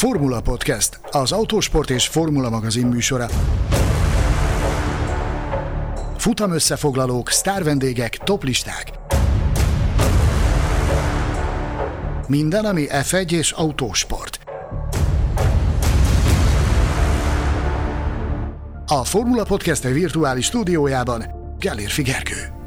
Formula Podcast, az autósport és formula magazin műsora. Futam összefoglalók, sztárvendégek, toplisták. Minden, ami F1 és autósport. A Formula Podcast virtuális stúdiójában Gellér Figergő.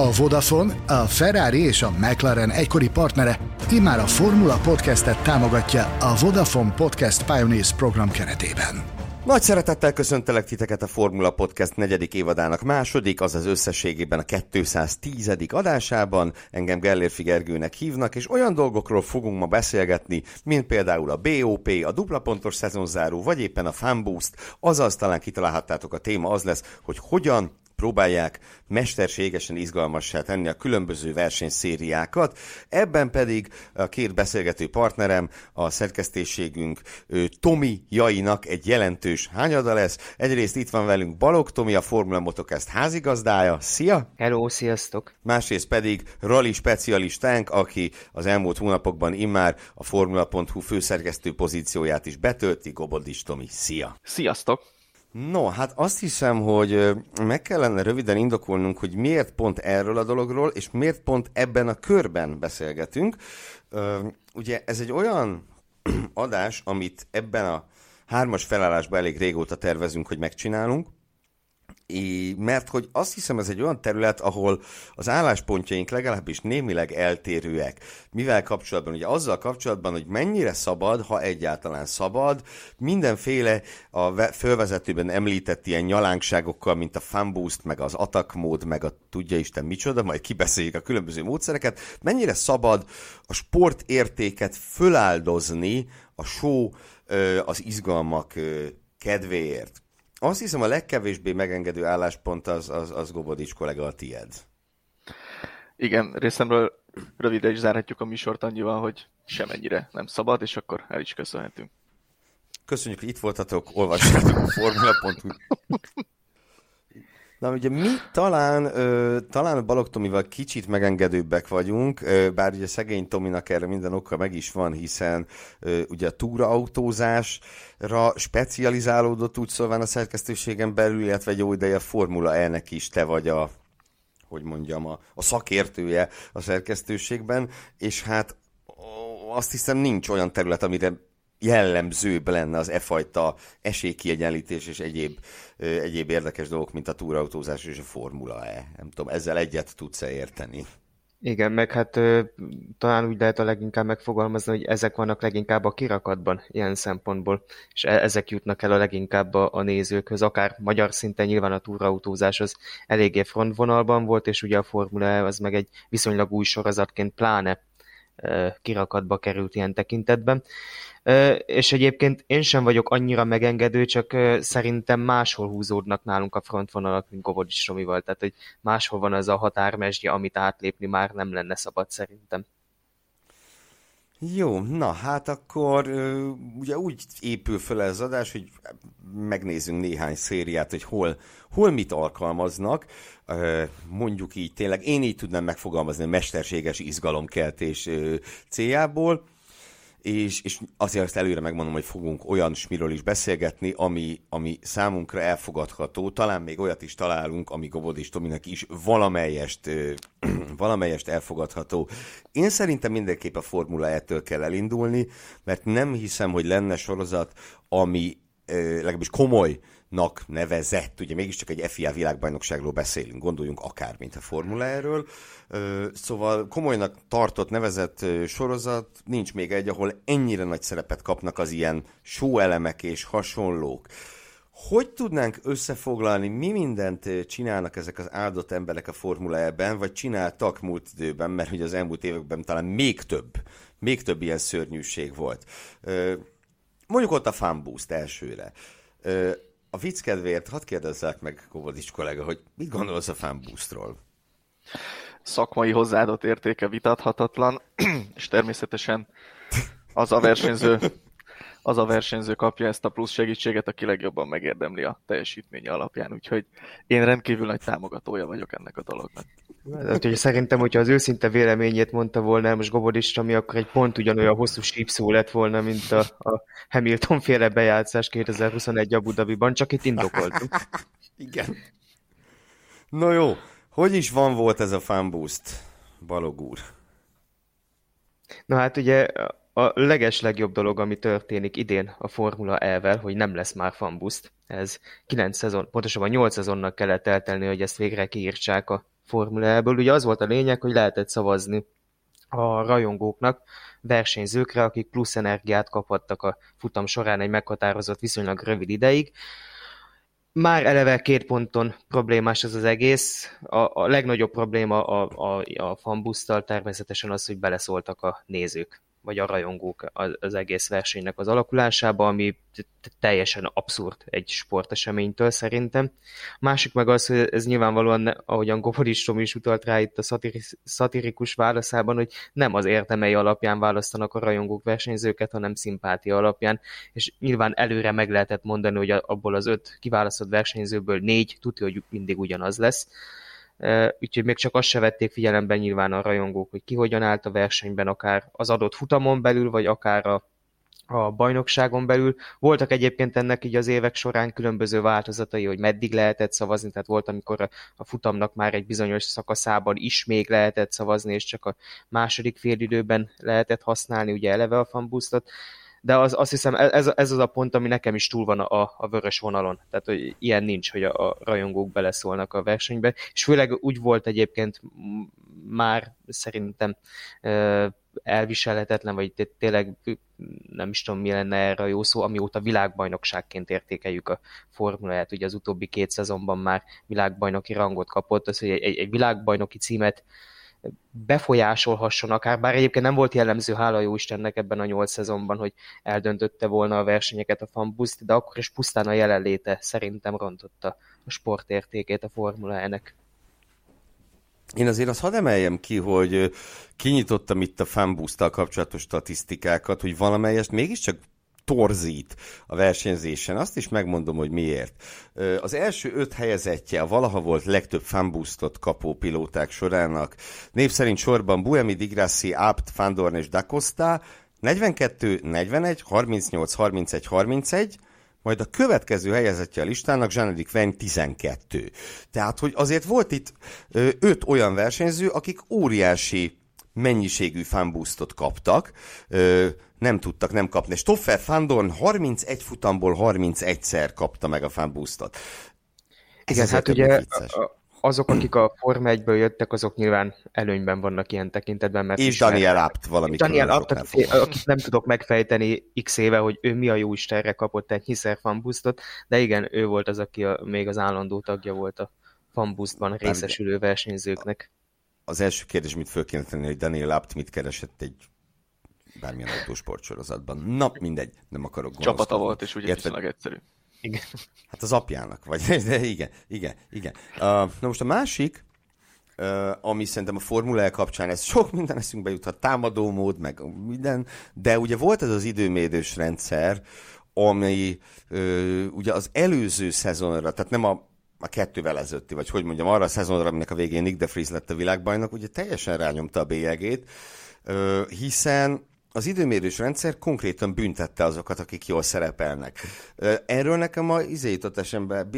A Vodafone, a Ferrari és a McLaren egykori partnere immár a Formula Podcastet támogatja a Vodafone Podcast Pioneers program keretében. Nagy szeretettel köszöntelek titeket a Formula Podcast negyedik évadának második, azaz összességében a 210. adásában. Engem Gellér Figergőnek hívnak, és olyan dolgokról fogunk ma beszélgetni, mint például a BOP, a dupla pontos szezonzáró, vagy éppen a Fanboost. Azaz talán kitalálhattátok a téma az lesz, hogy hogyan próbálják mesterségesen izgalmassá tenni a különböző versenyszériákat. Ebben pedig a két beszélgető partnerem, a szerkesztésségünk Tomi Jainak egy jelentős hányada lesz. Egyrészt itt van velünk Balog Tomi, a Formula Motocast házigazdája. Szia! Hello, sziasztok! Másrészt pedig rally specialistánk, aki az elmúlt hónapokban immár a Formula.hu főszerkesztő pozícióját is betölti, Gobodis Tomi. Szia! Sziasztok! No, hát azt hiszem, hogy meg kellene röviden indokolnunk, hogy miért pont erről a dologról, és miért pont ebben a körben beszélgetünk. Ugye ez egy olyan adás, amit ebben a hármas felállásban elég régóta tervezünk, hogy megcsinálunk, mert hogy azt hiszem ez egy olyan terület, ahol az álláspontjaink legalábbis némileg eltérőek. Mivel kapcsolatban? Ugye azzal kapcsolatban, hogy mennyire szabad, ha egyáltalán szabad, mindenféle a fölvezetőben említett ilyen nyalánkságokkal, mint a fanboost, meg az attack mód, meg a tudja Isten micsoda, majd kibeszéljük a különböző módszereket, mennyire szabad a sportértéket föláldozni a show, az izgalmak kedvéért azt hiszem a legkevésbé megengedő álláspont az, az, az Gobodics kollega a tied. Igen, részemről rövidre is zárhatjuk a műsort annyival, hogy semennyire nem szabad, és akkor el is köszönhetünk. Köszönjük, hogy itt voltatok, olvassátok a formula.hu Na ugye mi talán, ö, talán a Balog Tomival kicsit megengedőbbek vagyunk, ö, bár ugye szegény Tominak erre minden oka meg is van, hiszen ö, ugye a túraautózásra specializálódott úgy szóval a szerkesztőségen belül, illetve egy jó ideje Formula E-nek is te vagy a, hogy mondjam, a, a szakértője a szerkesztőségben, és hát azt hiszem nincs olyan terület, amire jellemzőbb lenne az e fajta esélykiegyenlítés és egyéb, egyéb érdekes dolgok, mint a túrautózás és a Formula E. Nem tudom, ezzel egyet tudsz-e érteni? Igen, meg hát ö, talán úgy lehet a leginkább megfogalmazni, hogy ezek vannak leginkább a kirakatban ilyen szempontból, és e- ezek jutnak el a leginkább a, a nézőkhöz, akár magyar szinten nyilván a túrautózás az eléggé frontvonalban volt, és ugye a Formula E az meg egy viszonylag új sorozatként pláne kirakatba került ilyen tekintetben. És egyébként én sem vagyok annyira megengedő, csak szerintem máshol húzódnak nálunk a frontvonalak, mint Govodics Romival, tehát hogy máshol van az a határmesdje, amit átlépni már nem lenne szabad szerintem. Jó, na hát akkor ugye úgy épül fel ez az adás, hogy megnézzünk néhány szériát, hogy hol, hol mit alkalmaznak. Mondjuk így tényleg, én így tudnám megfogalmazni a mesterséges izgalomkeltés céljából és, és azért azt előre megmondom, hogy fogunk olyan smiről is beszélgetni, ami, ami számunkra elfogadható, talán még olyat is találunk, ami Gobod és Tominak is valamelyest, valamelyest elfogadható. Én szerintem mindenképp a Formula ettől kell elindulni, mert nem hiszem, hogy lenne sorozat, ami legalábbis komoly nak nevezett, ugye mégiscsak egy FIA világbajnokságról beszélünk, gondoljunk akár, mint a Formula erről. Szóval komolynak tartott nevezett sorozat, nincs még egy, ahol ennyire nagy szerepet kapnak az ilyen show elemek és hasonlók. Hogy tudnánk összefoglalni, mi mindent csinálnak ezek az áldott emberek a Formula E-ben, vagy csináltak múlt időben, mert hogy az elmúlt években talán még több, még több ilyen szörnyűség volt. Mondjuk ott a fanboost elsőre a vicc kedvéért hadd kérdezzek meg Kovodics kollega, hogy mit gondolsz a fanboostról? Szakmai hozzáadott értéke vitathatatlan, és természetesen az a versenyző az a versenyző kapja ezt a plusz segítséget, aki legjobban megérdemli a teljesítménye alapján, úgyhogy én rendkívül nagy támogatója vagyok ennek a dolognak. Hát, hogy szerintem, hogyha az őszinte véleményét mondta volna most Gobodis ami akkor egy pont ugyanolyan hosszú sípszó lett volna, mint a, a Hamilton féle bejátszás 2021 Abu Dhabiban, csak itt indokoltunk. Igen. No jó, hogy is van volt ez a fanboost, Balog úr? Na hát ugye a leges legjobb dolog, ami történik idén a Formula E-vel, hogy nem lesz már fanboost. Ez 9 szezon, pontosabban 8 szezonnak kellett eltelni, hogy ezt végre kiírtsák a Formula E-ből. Ugye az volt a lényeg, hogy lehetett szavazni a rajongóknak, versenyzőkre, akik plusz energiát kaphattak a futam során egy meghatározott viszonylag rövid ideig. Már eleve két ponton problémás ez az egész. A, a legnagyobb probléma a, a, a fanbusztal természetesen az, hogy beleszóltak a nézők vagy a rajongók az egész versenynek az alakulásába, ami teljesen abszurd egy sporteseménytől szerintem. Másik meg az, hogy ez nyilvánvalóan, ahogyan Goforistom is utalt rá itt a szatiri, szatirikus válaszában, hogy nem az értemei alapján választanak a rajongók versenyzőket, hanem szimpátia alapján, és nyilván előre meg lehetett mondani, hogy abból az öt kiválasztott versenyzőből négy tudja, hogy mindig ugyanaz lesz úgyhogy még csak azt se vették figyelembe nyilván a rajongók, hogy ki hogyan állt a versenyben, akár az adott futamon belül, vagy akár a, a bajnokságon belül. Voltak egyébként ennek így az évek során különböző változatai, hogy meddig lehetett szavazni, tehát volt, amikor a, futamnak már egy bizonyos szakaszában is még lehetett szavazni, és csak a második félidőben lehetett használni ugye eleve a fanboostot de az, azt hiszem e, ez, ez az a pont, ami nekem is túl van a, a vörös vonalon. Tehát, hogy ilyen nincs, hogy a, a rajongók beleszólnak a versenybe. És főleg úgy volt egyébként már szerintem elviselhetetlen, vagy tényleg nem is tudom, mi lenne erre a jó szó, amióta világbajnokságként értékeljük a formuláját. Ugye az utóbbi két szezonban már világbajnoki rangot kapott, az, hogy egy, egy világbajnoki címet befolyásolhasson akár, bár egyébként nem volt jellemző, hála jó Istennek ebben a nyolc szezonban, hogy eldöntötte volna a versenyeket a fanbuszt, de akkor is pusztán a jelenléte szerintem rontotta a sportértékét a Formula E-nek. Én azért azt hadd emeljem ki, hogy kinyitottam itt a fanboost kapcsolatos statisztikákat, hogy valamelyest mégiscsak torzít a versenyzésen. Azt is megmondom, hogy miért. Az első öt helyezettje a valaha volt legtöbb fanboostot kapó pilóták sorának. Név szerint sorban Buemi, Digrassi, Abt, Fandorn és Dacosta, 42, 41, 38, 31, 31, majd a következő helyezettje a listának Zsánedik Vein 12. Tehát, hogy azért volt itt öt olyan versenyző, akik óriási mennyiségű fanboostot kaptak, ö, nem tudtak nem kapni. Stoffel Fandorn 31 futamból 31-szer kapta meg a fanboostot. Igen, hát ugye azok, akik a Forma 1-ből jöttek, azok nyilván előnyben vannak ilyen tekintetben. Mert és Daniel Abt valami. Daniel Abt, akit nem tudok megfejteni x éve, hogy ő mi a jó Istenre kapott egy hiszer fanboostot, de igen, ő volt az, aki a, még az állandó tagja volt a fanboostban részesülő versenyzőknek. Az első kérdés, mit föl kéne tenni, hogy Daniel Abt mit keresett egy bármilyen autósport sorozatban. Na, mindegy, nem akarok gondolni. Csapata volt, és ugye Érted? viszonylag egyszerű. Igen. Hát az apjának, vagy de igen, igen, igen. Uh, na most a másik, uh, ami szerintem a Formula E kapcsán, ez sok minden eszünkbe juthat, támadó mód, meg minden, de ugye volt ez az időmérdős rendszer, ami uh, ugye az előző szezonra, tehát nem a a kettővel ezelőtti, vagy hogy mondjam, arra a szezonra, aminek a végén Nick de Vries lett a világbajnok, ugye teljesen rányomta a bélyegét, hiszen az időmérős rendszer konkrétan büntette azokat, akik jól szerepelnek. Erről nekem a izé jutott esembe,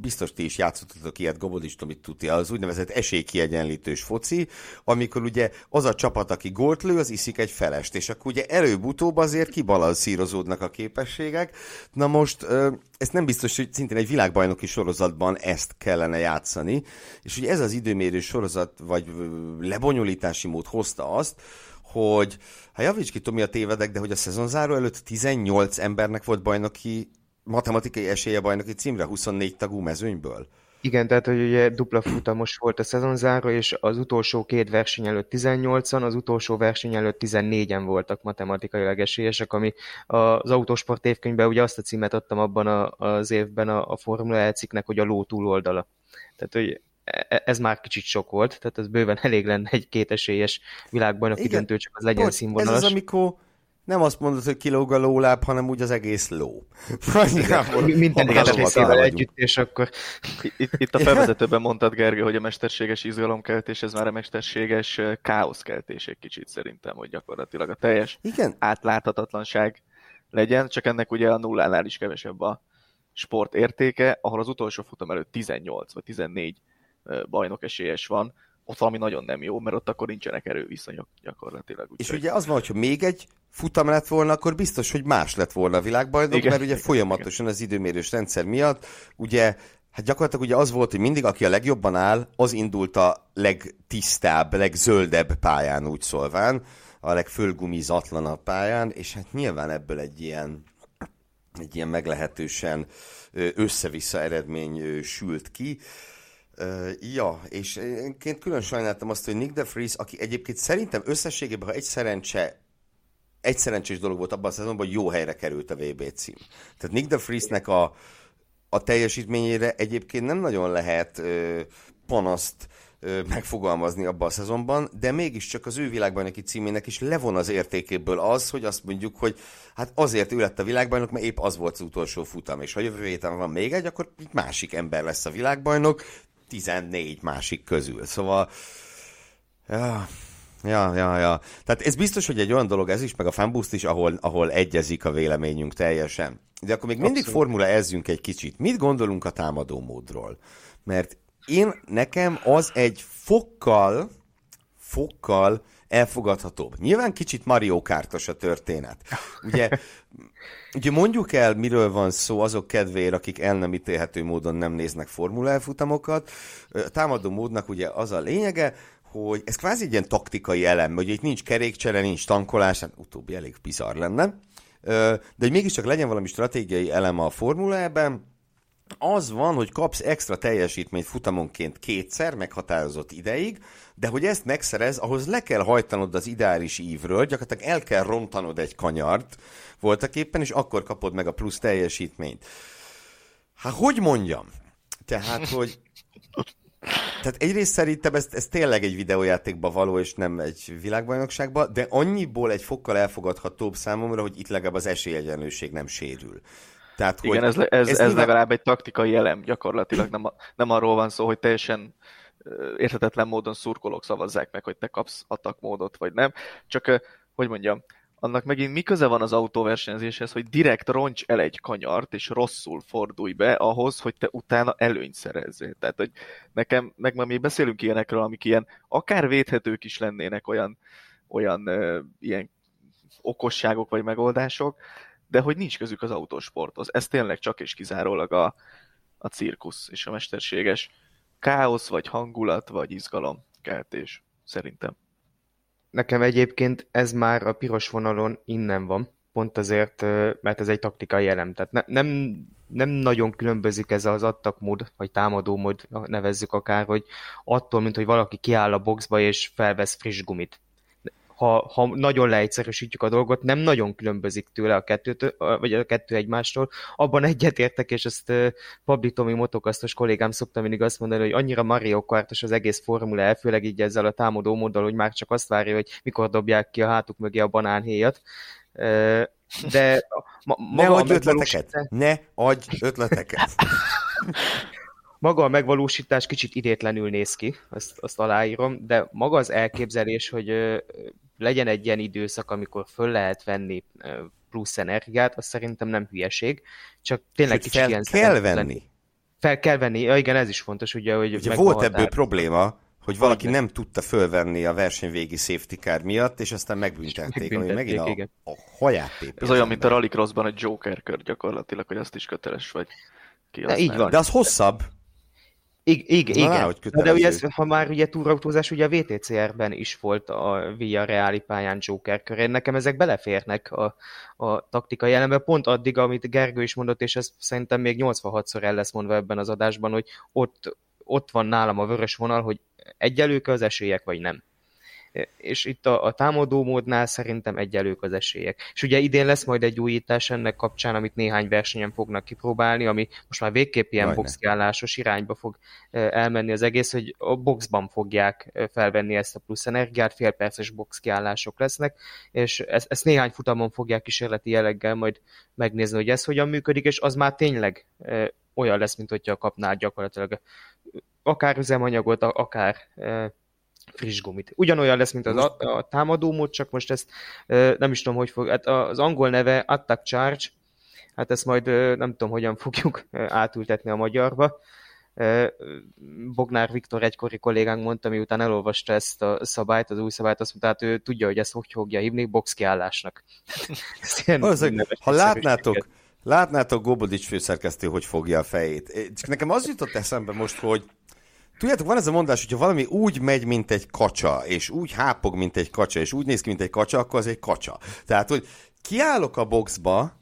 biztos ti is játszottatok ilyet, Gobodis Tomit tudja, az úgynevezett esélykiegyenlítős foci, amikor ugye az a csapat, aki gólt lő, az iszik egy felest, és akkor ugye előbb-utóbb azért kibalanszírozódnak a képességek. Na most ez nem biztos, hogy szintén egy világbajnoki sorozatban ezt kellene játszani, és ugye ez az időmérős sorozat, vagy lebonyolítási mód hozta azt, hogy, hát javíts ki, Tomi, a tévedek, de hogy a szezonzáró előtt 18 embernek volt bajnoki, matematikai esélye bajnoki címre 24 tagú mezőnyből. Igen, tehát hogy ugye dupla futamos volt a szezonzáró, és az utolsó két verseny előtt 18-an, az utolsó verseny előtt 14-en voltak matematikailag esélyesek, ami az autósport évkönyvben ugye azt a címet adtam abban a, az évben a, a Formula E cikknek, hogy a ló túloldala. Tehát, hogy ez már kicsit sok volt, tehát ez bőven elég lenne egy kétesélyes világbajnoki Igen, döntő, csak az legyen Bocs, színvonalas. Ez az, amikor nem azt mondod, hogy kilóg a lóláb, hanem úgy az egész ló. Minden részével együtt, és akkor... Itt, itt a felvezetőben mondtad, Gergő, hogy a mesterséges izgalomkeltés, ez már a mesterséges káoszkeltés egy kicsit szerintem, hogy gyakorlatilag a teljes Igen. átláthatatlanság legyen, csak ennek ugye a nullánál is kevesebb a sport értéke, ahol az utolsó futam előtt 18 vagy 14 bajnok esélyes van, ott valami nagyon nem jó, mert ott akkor nincsenek erőviszonyok gyakorlatilag. Úgy és ugye az van, hogyha még egy futam lett volna, akkor biztos, hogy más lett volna a világbajnok, igen, mert ugye igen, folyamatosan igen. az időmérős rendszer miatt, ugye Hát gyakorlatilag ugye az volt, hogy mindig, aki a legjobban áll, az indult a legtisztább, legzöldebb pályán, úgy szólván, a legfölgumizatlanabb pályán, és hát nyilván ebből egy ilyen, egy ilyen meglehetősen össze-vissza eredmény sült ki. Uh, ja, és én külön sajnáltam azt, hogy Nick de Vries, aki egyébként szerintem összességében, ha egy szerencse egy szerencsés dolog volt abban a szezonban, hogy jó helyre került a VB cím. Tehát Nick de Vriesnek a, a teljesítményére egyébként nem nagyon lehet ö, panaszt ö, megfogalmazni abban a szezonban, de mégiscsak az ő világbajnoki címének is levon az értékéből az, hogy azt mondjuk, hogy hát azért ő lett a világbajnok, mert épp az volt az utolsó futam, és ha jövő héten van még egy, akkor egy másik ember lesz a világbajnok, 14 másik közül. Szóval, ja, ja, ja, ja. Tehát ez biztos, hogy egy olyan dolog ez is, meg a fanboost is, ahol, ahol egyezik a véleményünk teljesen. De akkor még mindig Abszolút. formula ezzünk egy kicsit. Mit gondolunk a támadó módról? Mert én, nekem az egy fokkal, fokkal elfogadhatóbb. Nyilván kicsit Mario Kártos a történet. Ugye, ugye mondjuk el, miről van szó azok kedvéért, akik el nem ítélhető módon nem néznek formula elfutamokat. Támadó módnak ugye az a lényege, hogy ez kvázi egy ilyen taktikai elem, hogy itt nincs kerékcsere, nincs tankolás, hát utóbbi elég bizarr lenne, de hogy mégiscsak legyen valami stratégiai elem a formula ebben, az van, hogy kapsz extra teljesítményt futamonként kétszer, meghatározott ideig, de hogy ezt megszerez, ahhoz le kell hajtanod az ideális ívről, gyakorlatilag el kell rontanod egy kanyart voltak éppen, és akkor kapod meg a plusz teljesítményt. Hát hogy mondjam? Tehát, hogy tehát egyrészt szerintem ez, ez tényleg egy videójátékba való, és nem egy világbajnokságba, de annyiból egy fokkal elfogadhatóbb számomra, hogy itt legalább az esélyegyenlőség nem sérül. Tehát, Igen, hogy ez, ez, ez, ez legalább egy taktikai elem, gyakorlatilag nem, nem arról van szó, hogy teljesen érthetetlen módon szurkolók szavazzák meg, hogy te kapsz atakmódot, vagy nem. Csak, hogy mondjam, annak megint mi köze van az autóversenyzéshez, hogy direkt roncs el egy kanyart, és rosszul fordulj be ahhoz, hogy te utána előnyt szerezzél. Tehát, hogy nekem, meg ma mi beszélünk ilyenekről, amik ilyen, akár védhetők is lennének olyan, olyan ö, ilyen okosságok vagy megoldások, de hogy nincs közük az autósporthoz. Ez tényleg csak és kizárólag a, a cirkusz és a mesterséges káosz, vagy hangulat, vagy izgalom keltés, szerintem. Nekem egyébként ez már a piros vonalon innen van, pont azért, mert ez egy taktikai elem. Tehát ne, nem, nem nagyon különbözik ez az mód, vagy támadó mód, nevezzük akár, hogy attól, mint hogy valaki kiáll a boxba és felvesz friss gumit ha, ha nagyon leegyszerűsítjük a dolgot, nem nagyon különbözik tőle a kettőt, vagy a kettő egymástól. Abban egyetértek, és ezt Pabli Tomi motokasztos kollégám szokta mindig azt mondani, hogy annyira Mario Kartos az egész formula főleg így ezzel a támadó móddal, hogy már csak azt várja, hogy mikor dobják ki a hátuk mögé a banánhéjat. De ma, ne adj ötleteket! Ne adj ötleteket! maga a megvalósítás kicsit idétlenül néz ki, azt, azt aláírom, de maga az elképzelés, hogy legyen egy ilyen időszak, amikor föl lehet venni plusz energiát, az szerintem nem hülyeség, csak tényleg kicsit fel ilyen kell venni. Lenni. Fel kell venni, ja, igen, ez is fontos, ugye, hogy ugye volt ebből probléma, hogy valaki nem tudta fölvenni a versenyvégi safety car miatt, és aztán megbüntették, ami megint a, igen. a haját tépés. Ez olyan, mint a Rally Crossban egy Joker kör gyakorlatilag, hogy azt is köteles vagy De így van. De az hosszabb. Ig- ig- Na, igen, Na, de ugye ez, ha már ugye túrautózás, ugye a VTCR-ben is volt a Via Reali pályán Joker körén, nekem ezek beleférnek a, a taktikai jelenbe, pont addig, amit Gergő is mondott, és ez szerintem még 86-szor el lesz mondva ebben az adásban, hogy ott, ott van nálam a vörös vonal, hogy egyelők az esélyek, vagy nem. És itt a, a támadó módnál szerintem egyelők az esélyek. És ugye idén lesz majd egy újítás ennek kapcsán, amit néhány versenyen fognak kipróbálni, ami most már végképp ilyen boxkiállásos irányba fog elmenni az egész, hogy a boxban fogják felvenni ezt a plusz energiát, félperces boxkiállások lesznek, és ezt, ezt néhány futamon fogják kísérleti jelleggel majd megnézni, hogy ez hogyan működik, és az már tényleg olyan lesz, mint hogyha kapnál gyakorlatilag akár üzemanyagot, akár friss gumit. Ugyanolyan lesz, mint az a, a támadó mód, csak most ezt nem is tudom, hogy fog. Hát az angol neve Attack Charge, hát ezt majd nem tudom, hogyan fogjuk átültetni a magyarba. Bognár Viktor egykori kollégánk mondta, miután elolvasta ezt a szabályt, az új szabályt, azt mondta, hát ő tudja, hogy ezt hogy fogja hívni, boxkiállásnak. ha látnátok, látnátok Gobodics főszerkesztő, hogy fogja a fejét. Csak nekem az jutott eszembe most, hogy Tudjátok, van ez a mondás, hogyha valami úgy megy, mint egy kacsa, és úgy hápog, mint egy kacsa, és úgy néz ki, mint egy kacsa, akkor az egy kacsa. Tehát, hogy kiállok a boxba,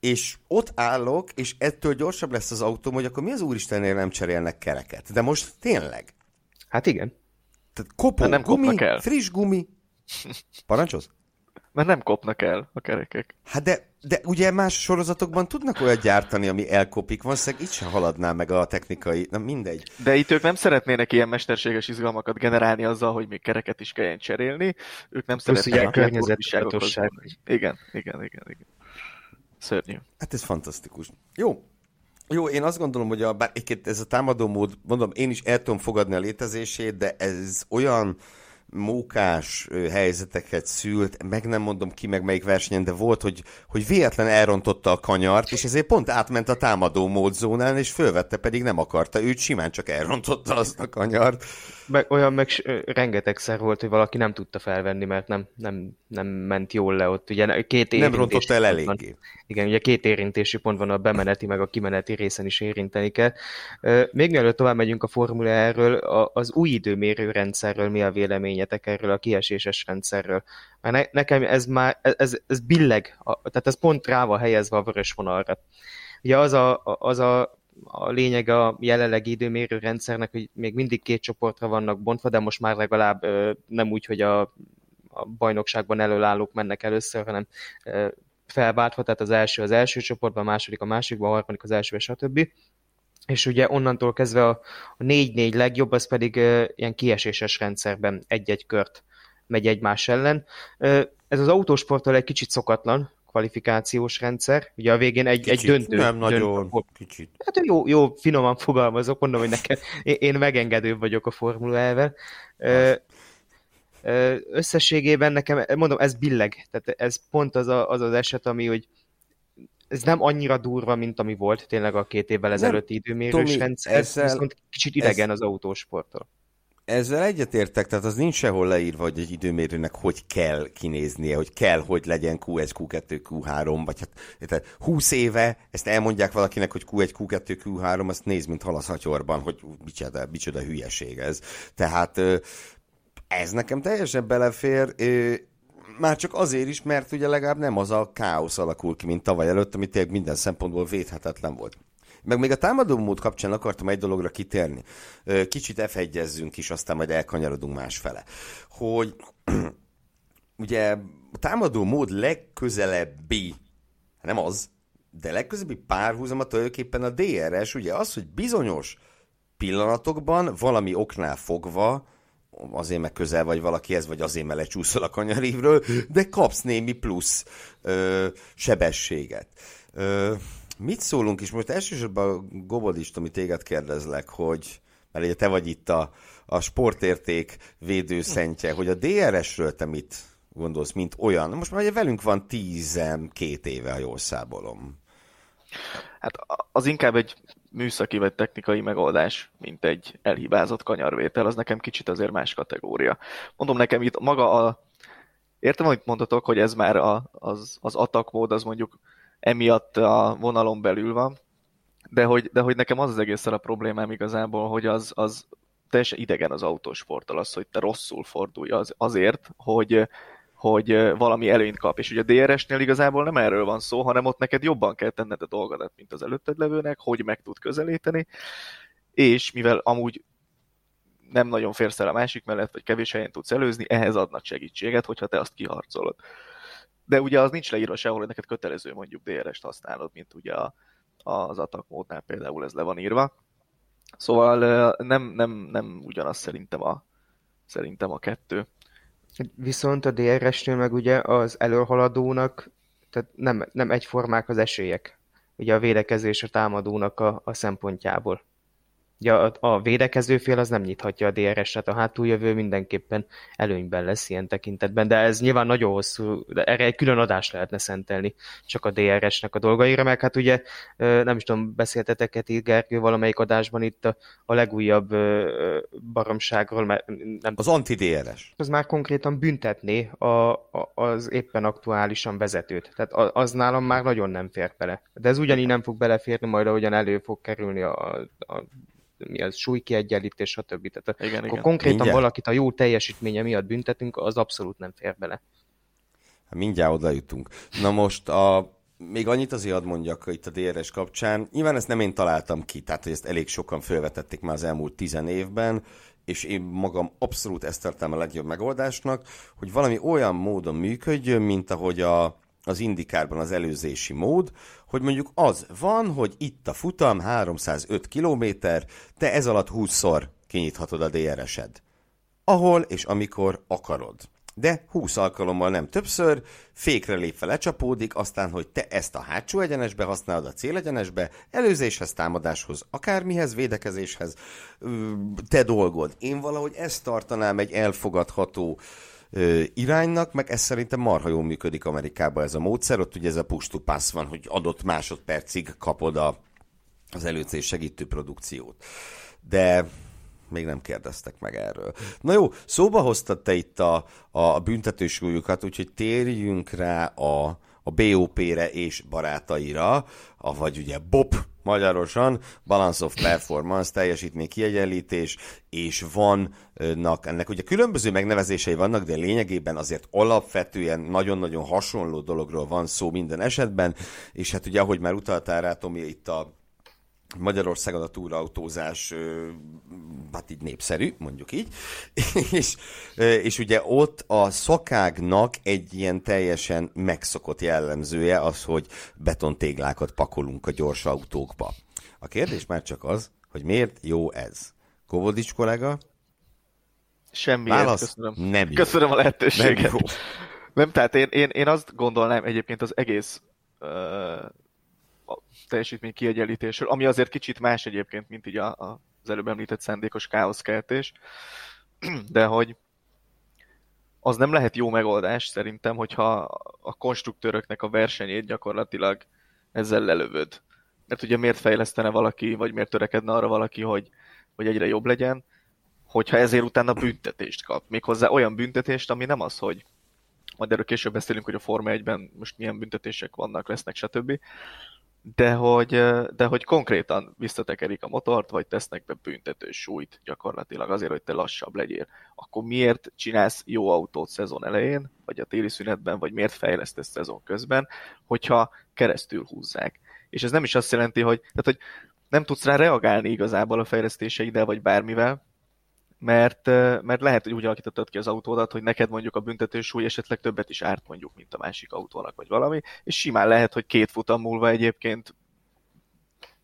és ott állok, és ettől gyorsabb lesz az autóm, hogy akkor mi az úristennél nem cserélnek kereket. De most tényleg. Hát igen. Tehát kopó, nem gumi, el. friss gumi. Parancsolsz? Mert nem kopnak el a kerekek. Hát de, de ugye más sorozatokban tudnak olyat gyártani, ami elkopik. Valószínűleg itt sem haladná meg a technikai, na mindegy. De itt ők nem szeretnének ilyen mesterséges izgalmakat generálni azzal, hogy még kereket is kelljen cserélni. Ők nem Plusz szeretnének a környezettudatosság. Igen, igen, igen, igen. Szörnyű. Hát ez fantasztikus. Jó, jó, én azt gondolom, hogy a, bár ez a támadó mód, mondom, én is el tudom fogadni a létezését, de ez olyan mókás helyzeteket szült, meg nem mondom ki meg melyik versenyen, de volt, hogy, hogy véletlen elrontotta a kanyart, és ezért pont átment a támadó módzónán, és fölvette, pedig nem akarta, őt simán csak elrontotta azt a kanyart. Meg, olyan meg rengetegszer volt, hogy valaki nem tudta felvenni, mert nem, nem, nem ment jól le ott. Ugye két nem rontotta el eléggé. Igen, ugye két érintési pont van a bemeneti, meg a kimeneti részen is érinteni kell. Még mielőtt tovább megyünk a Formula erről, az új időmérő rendszerről mi a véleményetek erről a kieséses rendszerről? Mert ne, nekem ez már, ez, ez billeg, tehát ez pont rá van helyezve a vörös vonalra. Ugye az a, az a a lényeg a jelenlegi időmérő rendszernek, hogy még mindig két csoportra vannak bontva, de most már legalább nem úgy, hogy a, a bajnokságban előállók mennek először, hanem felváltva, tehát az első az első csoportban, a második a másikban, a harmadik az első, stb. És ugye onnantól kezdve a, a 4-4 legjobb, az pedig ilyen kieséses rendszerben egy-egy kört megy egymás ellen. Ez az autósporttól egy kicsit szokatlan, kvalifikációs rendszer. Ugye a végén egy, kicsit, egy döntő. Nem döntő, nagyon, kicsit. Hát jó, jó, finoman fogalmazok, mondom, hogy nekem, én megengedőbb vagyok a Formula elvel. Összességében nekem, mondom, ez billeg. Tehát ez pont az a, az, az eset, ami, hogy ez nem annyira durva, mint ami volt tényleg a két évvel ezelőtti időmérős rendszer, ezzel, viszont kicsit idegen ez, az autósporttól. Ezzel egyetértek, tehát az nincs sehol leírva, hogy egy időmérőnek hogy kell kinéznie, hogy kell, hogy legyen Q1, Q2, Q3, vagy hát tehát 20 éve ezt elmondják valakinek, hogy Q1, Q2, Q3, azt néz, mint halaszhatyorban, hogy micsoda, micsoda hülyeség ez. Tehát ez nekem teljesen belefér, már csak azért is, mert ugye legalább nem az a káosz alakul ki, mint tavaly előtt, ami tényleg minden szempontból védhetetlen volt. Meg még a támadó mód kapcsán akartam egy dologra kitérni. Kicsit f is, aztán majd elkanyarodunk másfele. Hogy ugye a támadó mód legközelebbi, nem az, de legközelebbi párhuzama tulajdonképpen a DRS, ugye az, hogy bizonyos pillanatokban valami oknál fogva azért meg közel vagy valakihez, vagy azért mert lecsúszol a kanyarívről, de kapsz némi plusz ö, sebességet. Ö, mit szólunk is? Most elsősorban Gobodist, ami téged kérdezlek, hogy mert ugye te vagy itt a, a sportérték védőszentje, hogy a DRS-ről te mit gondolsz, mint olyan? Most már ugye velünk van két éve, ha jól szábolom. Hát az inkább egy műszaki vagy technikai megoldás, mint egy elhibázott kanyarvétel, az nekem kicsit azért más kategória. Mondom nekem itt maga a... Értem, hogy mondatok, hogy ez már a, az, az atakmód, az mondjuk emiatt a vonalon belül van, de hogy, de hogy nekem az az egészen a problémám igazából, hogy az, az teljesen idegen az autósporttal az, hogy te rosszul fordulj az, azért, hogy, hogy valami előnyt kap. És ugye a DRS-nél igazából nem erről van szó, hanem ott neked jobban kell tenned a dolgodat, mint az előtted levőnek, hogy meg tud közelíteni, és mivel amúgy nem nagyon férsz el a másik mellett, vagy kevés helyen tudsz előzni, ehhez adnak segítséget, hogyha te azt kiharcolod. De ugye az nincs leírva sehol, hogy neked kötelező mondjuk DRS-t használod, mint ugye a, az attack módnál például ez le van írva. Szóval nem, nem, nem ugyanaz szerintem a, szerintem a kettő. Viszont a DRS-nél meg ugye az előhaladónak tehát nem, nem egyformák az esélyek. Ugye a védekezés a támadónak a, a szempontjából. Ugye a, a védekező fél az nem nyithatja a DRS-et, a hátuljövő mindenképpen előnyben lesz ilyen tekintetben, de ez nyilván nagyon hosszú, de erre egy külön adást lehetne szentelni, csak a DRS-nek a dolgaira, meg hát ugye nem is tudom, beszéltetek itt Gergő valamelyik adásban itt a, a legújabb baromságról, mert nem Az anti-DRS. Az már konkrétan büntetné a, a, az éppen aktuálisan vezetőt. Tehát az nálam már nagyon nem fér bele. De ez ugyanígy nem fog beleférni majd, ahogyan elő fog kerülni a, a mi az súlykiegyenlítés, stb. Tehát igen, akkor igen. konkrétan Mindjárt. valakit a jó teljesítménye miatt büntetünk, az abszolút nem fér bele. Hát mindjárt oda jutunk. Na most a, még annyit azért ad mondjak itt a DRS kapcsán. Nyilván ezt nem én találtam ki, tehát hogy ezt elég sokan felvetették már az elmúlt tizen évben, és én magam abszolút ezt tartom a legjobb megoldásnak, hogy valami olyan módon működjön, mint ahogy a, az indikárban az előzési mód, hogy mondjuk az van, hogy itt a futam 305 km, te ez alatt 20-szor kinyithatod a DRS-ed. Ahol és amikor akarod. De 20 alkalommal nem többször, fékre lépve lecsapódik, aztán, hogy te ezt a hátsó egyenesbe használod a célegyenesbe, előzéshez, támadáshoz, akármihez, védekezéshez, te dolgod. Én valahogy ezt tartanám egy elfogadható ö, iránynak, meg ez szerintem marha jól működik Amerikában ez a módszer, ott ugye ez a push to pass van, hogy adott másodpercig kapod a, az előzés segítő produkciót. De még nem kérdeztek meg erről. Na jó, szóba hoztad te itt a, a büntetősúlyukat, úgyhogy térjünk rá a, a BOP-re és barátaira, vagy ugye BOP magyarosan, Balance of Performance, teljesítmény kiegyenlítés, és vannak ennek. Ugye különböző megnevezései vannak, de lényegében azért alapvetően nagyon-nagyon hasonló dologról van szó minden esetben, és hát ugye ahogy már utaltál rá, Tomi, itt a Magyarországon a túrautózás hát így népszerű, mondjuk így, és, és ugye ott a szakágnak egy ilyen teljesen megszokott jellemzője az, hogy betontéglákat pakolunk a gyors autókba. A kérdés már csak az, hogy miért jó ez? Kovodics kollega? Semmi. köszönöm. Nem jó. Köszönöm a lehetőséget. Nem, jó. nem tehát én, én, én azt gondolnám egyébként az egész uh, teljesítmény kiegyenlítésről, ami azért kicsit más egyébként, mint így a, a, az előbb említett szándékos káoszkeltés, de hogy az nem lehet jó megoldás szerintem, hogyha a konstruktőröknek a versenyét gyakorlatilag ezzel lelövöd. Mert ugye miért fejlesztene valaki, vagy miért törekedne arra valaki, hogy, hogy egyre jobb legyen, hogyha ezért utána büntetést kap. Méghozzá olyan büntetést, ami nem az, hogy majd erről később beszélünk, hogy a Forma 1-ben most milyen büntetések vannak, lesznek, stb de hogy, de hogy konkrétan visszatekerik a motort, vagy tesznek be büntető súlyt gyakorlatilag azért, hogy te lassabb legyél. Akkor miért csinálsz jó autót szezon elején, vagy a téli szünetben, vagy miért fejlesztesz szezon közben, hogyha keresztül húzzák. És ez nem is azt jelenti, hogy, tehát, hogy nem tudsz rá reagálni igazából a fejlesztéseiddel, vagy bármivel, mert, mert lehet, hogy úgy alakítottad ki az autódat, hogy neked mondjuk a büntetősúly esetleg többet is árt mondjuk, mint a másik autónak, vagy valami, és simán lehet, hogy két futam múlva egyébként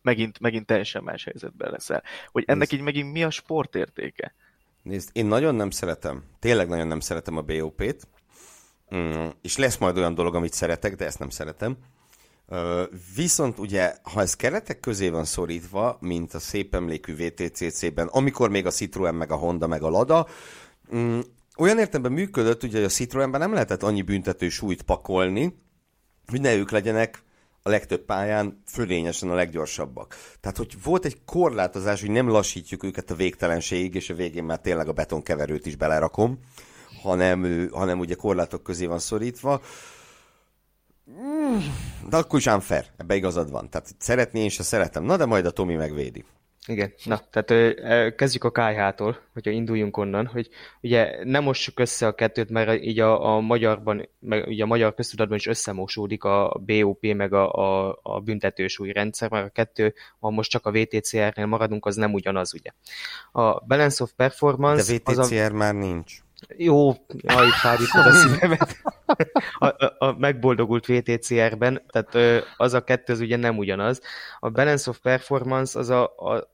megint, megint teljesen más helyzetben leszel. Hogy ennek Nézd. így megint mi a sportértéke? Nézd, én nagyon nem szeretem, tényleg nagyon nem szeretem a BOP-t, mm, és lesz majd olyan dolog, amit szeretek, de ezt nem szeretem. Viszont ugye, ha ez keretek közé van szorítva, mint a szép emlékű VTCC-ben, amikor még a Citroen, meg a Honda, meg a Lada, mm, olyan értelemben működött, ugye, hogy a Citroenben nem lehetett annyi büntető súlyt pakolni, hogy ne ők legyenek a legtöbb pályán fölényesen a leggyorsabbak. Tehát, hogy volt egy korlátozás, hogy nem lassítjuk őket a végtelenségig, és a végén már tényleg a betonkeverőt is belerakom, hanem, hanem ugye korlátok közé van szorítva. De akkor is unfair, ebbe igazad van. Tehát szeretni én se szeretem. Na de majd a Tomi megvédi. Igen, na, tehát kezdjük a KH-tól, hogyha induljunk onnan, hogy ugye nem mossuk össze a kettőt, mert így a, a magyarban, meg ugye a magyar köztudatban is összemosódik a BOP meg a, a, a büntetősúly rendszer, mert a kettő, ha most csak a VTCR-nél maradunk, az nem ugyanaz, ugye. A Balance of Performance... De VTCR a... már nincs. Jó, jaj, fájdítod a szívemet. A, a, megboldogult VTCR-ben, tehát az a kettő az ugye nem ugyanaz. A Balance of Performance az a, a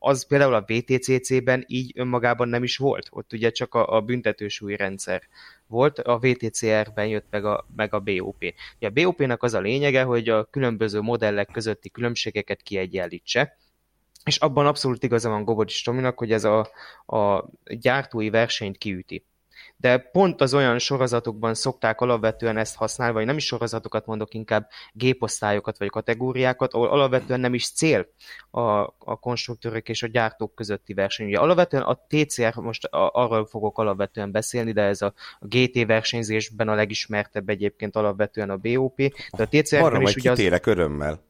az például a VTCC-ben így önmagában nem is volt. Ott ugye csak a, a büntetősúly rendszer volt, a VTCR-ben jött meg a, meg a BOP. Ugye a BOP-nak az a lényege, hogy a különböző modellek közötti különbségeket kiegyenlítse, és abban abszolút igaza van Gobodis Tominak, hogy ez a, a gyártói versenyt kiüti de pont az olyan sorozatokban szokták alapvetően ezt használni, vagy nem is sorozatokat mondok, inkább géposztályokat vagy kategóriákat, ahol alapvetően nem is cél a, a konstruktőrök és a gyártók közötti verseny. Ugye alapvetően a TCR, most a, arról fogok alapvetően beszélni, de ez a, a GT versenyzésben a legismertebb egyébként alapvetően a BOP, de a TCR-ben is ugye az... örömmel.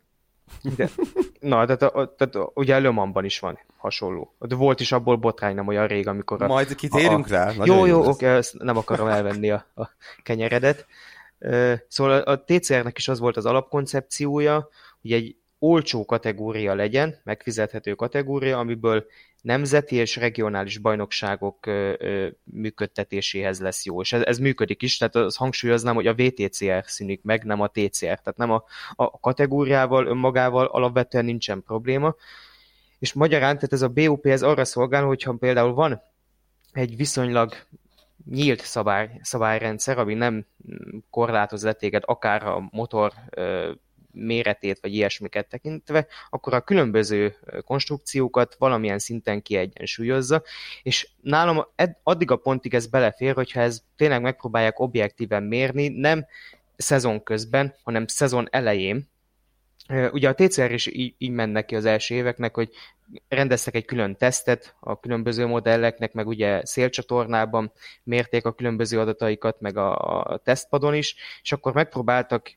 De, na, tehát, a, tehát ugye Lömanban is van hasonló. De volt is abból botrány nem olyan rég, amikor... A, Majd kitérünk a, rá. Jó, jó, oké, okay, ezt nem akarom elvenni a, a kenyeredet. Szóval a TCR-nek is az volt az alapkoncepciója, hogy egy olcsó kategória legyen, megfizethető kategória, amiből nemzeti és regionális bajnokságok működtetéséhez lesz jó. És ez, ez működik is, tehát az hangsúlyoznám, hogy a VTCR szűnik meg, nem a TCR. Tehát nem a, a kategóriával, önmagával alapvetően nincsen probléma. És magyarán, tehát ez a BOP ez arra szolgál, hogyha például van egy viszonylag nyílt szabály, szabályrendszer, ami nem korlátoz le téged akár a motor méretét vagy ilyesmiket tekintve, akkor a különböző konstrukciókat valamilyen szinten kiegyensúlyozza, és nálam addig a pontig ez belefér, hogyha ez tényleg megpróbálják objektíven mérni, nem szezon közben, hanem szezon elején, Ugye a TCR is így, így mennek ki az első éveknek, hogy rendeztek egy külön tesztet a különböző modelleknek, meg ugye szélcsatornában mérték a különböző adataikat, meg a, a tesztpadon is, és akkor megpróbáltak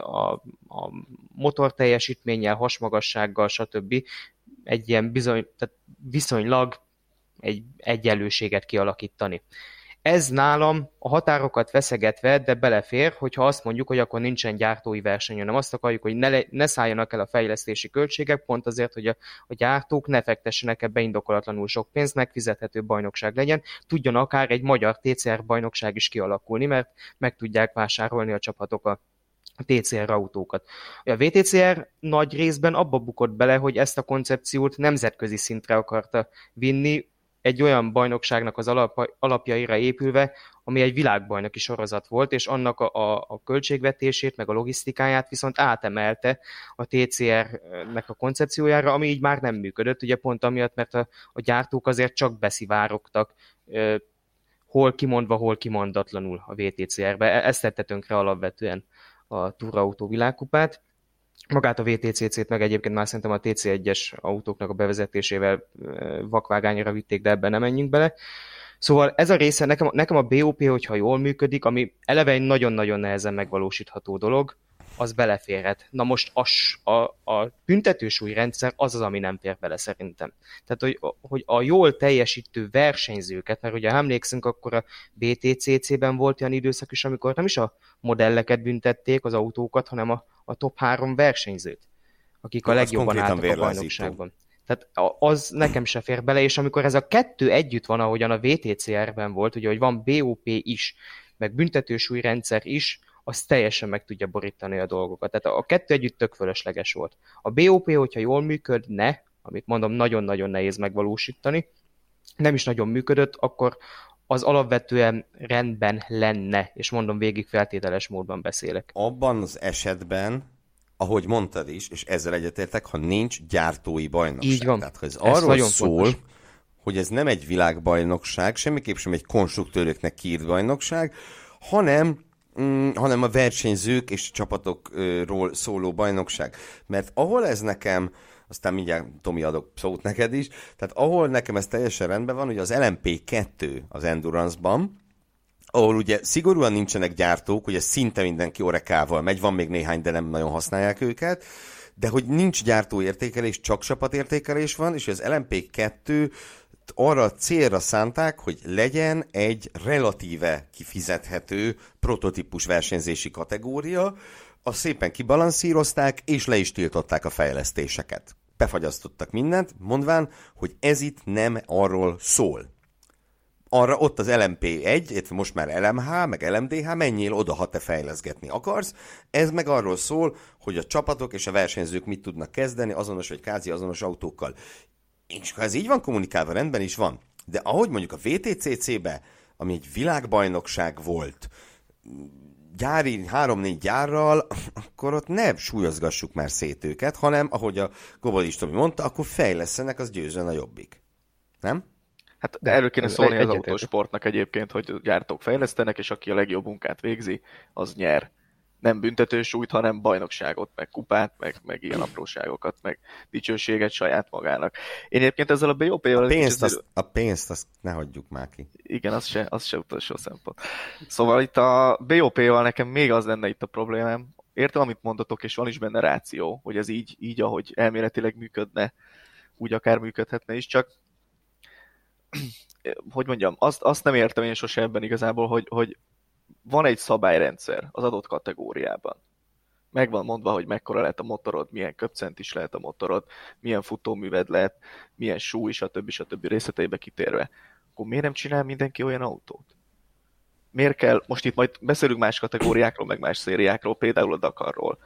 a, a motor teljesítménnyel, hasmagassággal, stb. egy ilyen bizony, tehát viszonylag egy egyenlőséget kialakítani. Ez nálam a határokat veszegetve, de belefér, hogyha azt mondjuk, hogy akkor nincsen gyártói verseny, hanem azt akarjuk, hogy ne, le, ne szálljanak el a fejlesztési költségek, pont azért, hogy a, a gyártók ne fektessenek ebbe indokolatlanul sok pénzt, megfizethető bajnokság legyen, tudjon akár egy magyar TCR bajnokság is kialakulni, mert meg tudják vásárolni a csapatok a TCR autókat. A VTCR nagy részben abba bukott bele, hogy ezt a koncepciót nemzetközi szintre akarta vinni, egy olyan bajnokságnak az alap, alapjaira épülve, ami egy világbajnoki sorozat volt, és annak a, a, a költségvetését, meg a logisztikáját viszont átemelte a TCR-nek a koncepciójára, ami így már nem működött, ugye pont amiatt, mert a, a gyártók azért csak beszivárogtak, hol kimondva, hol kimondatlanul a VTCR-be. E, ezt tette tönkre alapvetően a túrautó világkupát. Magát a VTCC-t meg egyébként már szerintem a TC1-es autóknak a bevezetésével vakvágányra vitték, de ebben nem menjünk bele. Szóval ez a része, nekem, nekem a BOP, hogyha jól működik, ami eleve egy nagyon-nagyon nehezen megvalósítható dolog, az beleférhet. Na most a, a, a rendszer az az, ami nem fér bele szerintem. Tehát, hogy, hogy a jól teljesítő versenyzőket, mert ugye emlékszünk, akkor a BTCC-ben volt olyan időszak is, amikor nem is a modelleket büntették, az autókat, hanem a, a top három versenyzőt, akik a legjobban álltak a bajnokságban. Tehát az nekem se fér bele, és amikor ez a kettő együtt van, ahogyan a VTCR-ben volt, ugye, hogy van BOP is, meg büntetősúlyrendszer is, az teljesen meg tudja borítani a dolgokat. Tehát a kettő együtt tök fölösleges volt. A BOP, hogyha jól működne, amit mondom, nagyon-nagyon nehéz megvalósítani, nem is nagyon működött, akkor az alapvetően rendben lenne, és mondom, végig feltételes módban beszélek. Abban az esetben, ahogy mondtad is, és ezzel egyetértek, ha nincs gyártói bajnokság. Így van. Tehát, ha ez, ez arról szól, fontos. hogy ez nem egy világbajnokság, semmiképp sem egy konstruktőröknek kiírt bajnokság, hanem mm, hanem a versenyzők és csapatokról szóló bajnokság. Mert ahol ez nekem, aztán mindjárt Tomi adok szót neked is, tehát ahol nekem ez teljesen rendben van, hogy az LMP2 az Endurance-ban, ahol ugye szigorúan nincsenek gyártók, ugye szinte mindenki orekával megy, van még néhány, de nem nagyon használják őket, de hogy nincs gyártóértékelés, csak csapatértékelés van, és az LMP2 arra célra szánták, hogy legyen egy relatíve kifizethető prototípus versenyzési kategória, azt szépen kibalanszírozták, és le is tiltották a fejlesztéseket. Befagyasztottak mindent, mondván, hogy ez itt nem arról szól. Arra ott az LMP1, illetve most már LMH, meg LMDH, menjél oda, ha te fejleszgetni akarsz. Ez meg arról szól, hogy a csapatok és a versenyzők mit tudnak kezdeni azonos vagy kázi azonos autókkal. És ha ez így van kommunikálva, rendben is van. De ahogy mondjuk a VTCC-be, ami egy világbajnokság volt, gyári három-négy gyárral, akkor ott ne súlyozgassuk már szét őket, hanem, ahogy a Gobolis Tomi mondta, akkor fejlesztenek, az győzön a jobbik. Nem? Hát de erről kéne szólni az autósportnak egyébként, hogy gyártók fejlesztenek, és aki a legjobb munkát végzi, az nyer nem büntetősúlyt, hanem bajnokságot, meg kupát, meg, meg ilyen apróságokat, meg dicsőséget saját magának. Én egyébként ezzel a BOP-val... A pénzt, az, a pénzt azt ne hagyjuk már ki. Igen, az se, az se utolsó szempont. Szóval itt a BOP-val nekem még az lenne itt a problémám. Értem, amit mondatok, és van is benne ráció, hogy ez így, így ahogy elméletileg működne, úgy akár működhetne is, csak hogy mondjam, azt, azt nem értem én sose ebben igazából, hogy, hogy van egy szabályrendszer az adott kategóriában. Meg van mondva, hogy mekkora lehet a motorod, milyen köpcent is lehet a motorod, milyen futóműved lehet, milyen súly, stb. stb. részleteibe kitérve. Akkor miért nem csinál mindenki olyan autót? Miért kell, most itt majd beszélünk más kategóriákról, meg más szériákról, például a Dakarról.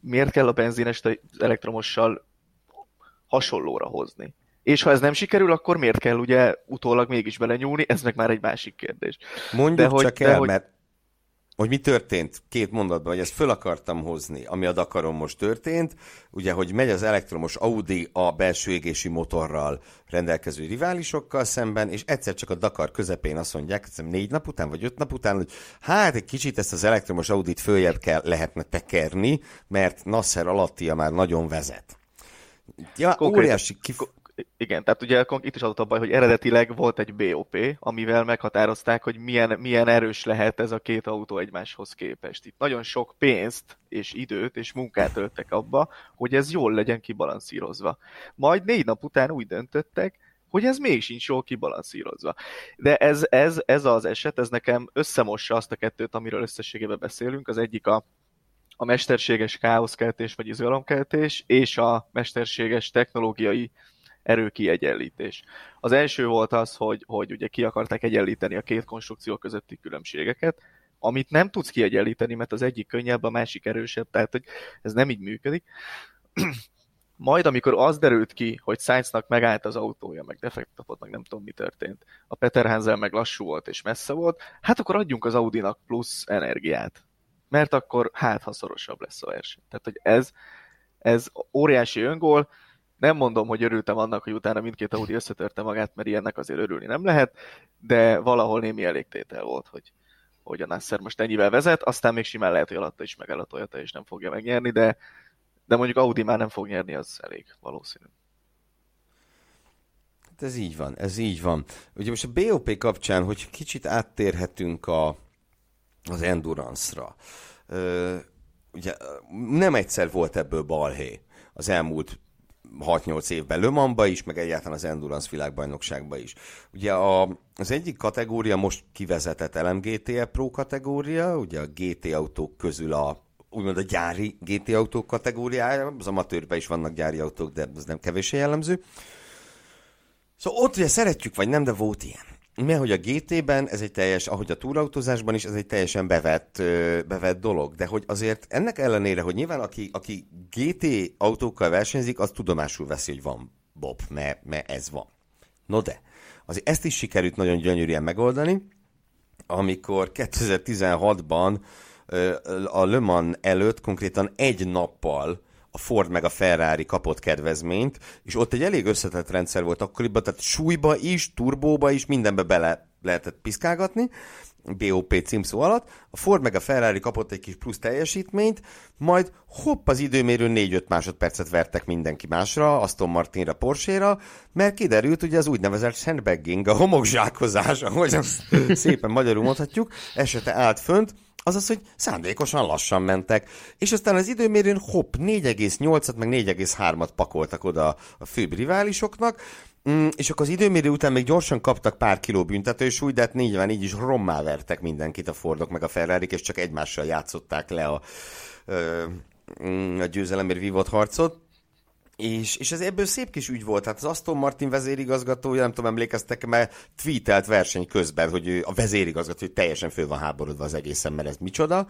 Miért kell a benzines elektromossal hasonlóra hozni? És ha ez nem sikerül, akkor miért kell ugye utólag mégis belenyúlni? Ez meg már egy másik kérdés. Mondjuk de hogy, csak de el, hogy... mert hogy mi történt két mondatban, hogy ezt föl akartam hozni, ami a Dakaron most történt, ugye, hogy megy az elektromos Audi a belső égési motorral rendelkező riválisokkal szemben, és egyszer csak a Dakar közepén azt mondják, hiszem négy nap után, vagy öt nap után, hogy hát egy kicsit ezt az elektromos Audit följebb kell, lehetne tekerni, mert Nasser alattia már nagyon vezet. Ja, Konkrét, óriási kif- igen, tehát ugye itt is adott a baj, hogy eredetileg volt egy BOP, amivel meghatározták, hogy milyen, milyen erős lehet ez a két autó egymáshoz képest. Itt nagyon sok pénzt és időt és munkát öltek abba, hogy ez jól legyen kibalanszírozva. Majd négy nap után úgy döntöttek, hogy ez még sincs jól kibalanszírozva. De ez, ez, ez az eset, ez nekem összemossa azt a kettőt, amiről összességében beszélünk. Az egyik a, a mesterséges káoszkeltés vagy izgalomkeltés, és a mesterséges technológiai erőkiegyenlítés. Az első volt az, hogy, hogy ugye ki akarták egyenlíteni a két konstrukció közötti különbségeket, amit nem tudsz kiegyenlíteni, mert az egyik könnyebb, a másik erősebb, tehát hogy ez nem így működik. Majd, amikor az derült ki, hogy Sainznak megállt az autója, meg defekt kapott, meg nem tudom, mi történt, a Peter Hansel meg lassú volt és messze volt, hát akkor adjunk az Audinak plusz energiát. Mert akkor hát, ha szorosabb lesz a verseny. Tehát, hogy ez, ez óriási öngól, nem mondom, hogy örültem annak, hogy utána mindkét Audi összetörte magát, mert ilyennek azért örülni nem lehet, de valahol némi elégtétel volt, hogy, hogy a Nasser most ennyivel vezet, aztán még simán lehet, hogy alatta is megáll a Toyota, és nem fogja megnyerni, de, de mondjuk Audi már nem fog nyerni, az elég valószínű. Hát ez így van, ez így van. Ugye most a BOP kapcsán, hogy kicsit áttérhetünk a, az endurance-ra. Ö, ugye nem egyszer volt ebből balhé az elmúlt 6-8 évben Le is, meg egyáltalán az Endurance világbajnokságban is. Ugye a, az egyik kategória most kivezetett LMGTE Pro kategória, ugye a GT autók közül a úgymond a gyári GT autók kategóriája, az amatőrben is vannak gyári autók, de ez nem kevésbé jellemző. Szóval ott ugye szeretjük, vagy nem, de volt ilyen. Mert hogy a GT-ben ez egy teljes, ahogy a túrautózásban is, ez egy teljesen bevett, bevett dolog. De hogy azért ennek ellenére, hogy nyilván aki, aki GT autókkal versenyzik, az tudomásul veszi, hogy van Bob, mert, mert ez van. No de, azért ezt is sikerült nagyon gyönyörűen megoldani, amikor 2016-ban a Le Mans előtt konkrétan egy nappal a Ford meg a Ferrari kapott kedvezményt, és ott egy elég összetett rendszer volt akkoriban, tehát súlyba is, turbóba is, mindenbe bele lehetett piszkálgatni, BOP címszó alatt, a Ford meg a Ferrari kapott egy kis plusz teljesítményt, majd hopp az időmérő 4-5 másodpercet vertek mindenki másra, Aston Martinra, Porsche-ra, mert kiderült ugye az úgynevezett sandbagging, a homokzsákozás, ahogy szépen magyarul mondhatjuk, esete állt fönt, Azaz, hogy szándékosan lassan mentek, és aztán az időmérőn hopp, 4,8-at meg 4,3-at pakoltak oda a főbb riválisoknak, Mm, és akkor az időmérő után még gyorsan kaptak pár kiló büntetősúly, de hát nyilván így is rommá vertek mindenkit a Fordok meg a ferrari és csak egymással játszották le a, mm, a győzelemért vívott harcot. És, és ez ebből szép kis ügy volt. Hát az Aston Martin vezérigazgatója, nem tudom, emlékeztek, mert tweetelt verseny közben, hogy a vezérigazgató hogy teljesen föl van háborodva az egészen, mert ez micsoda.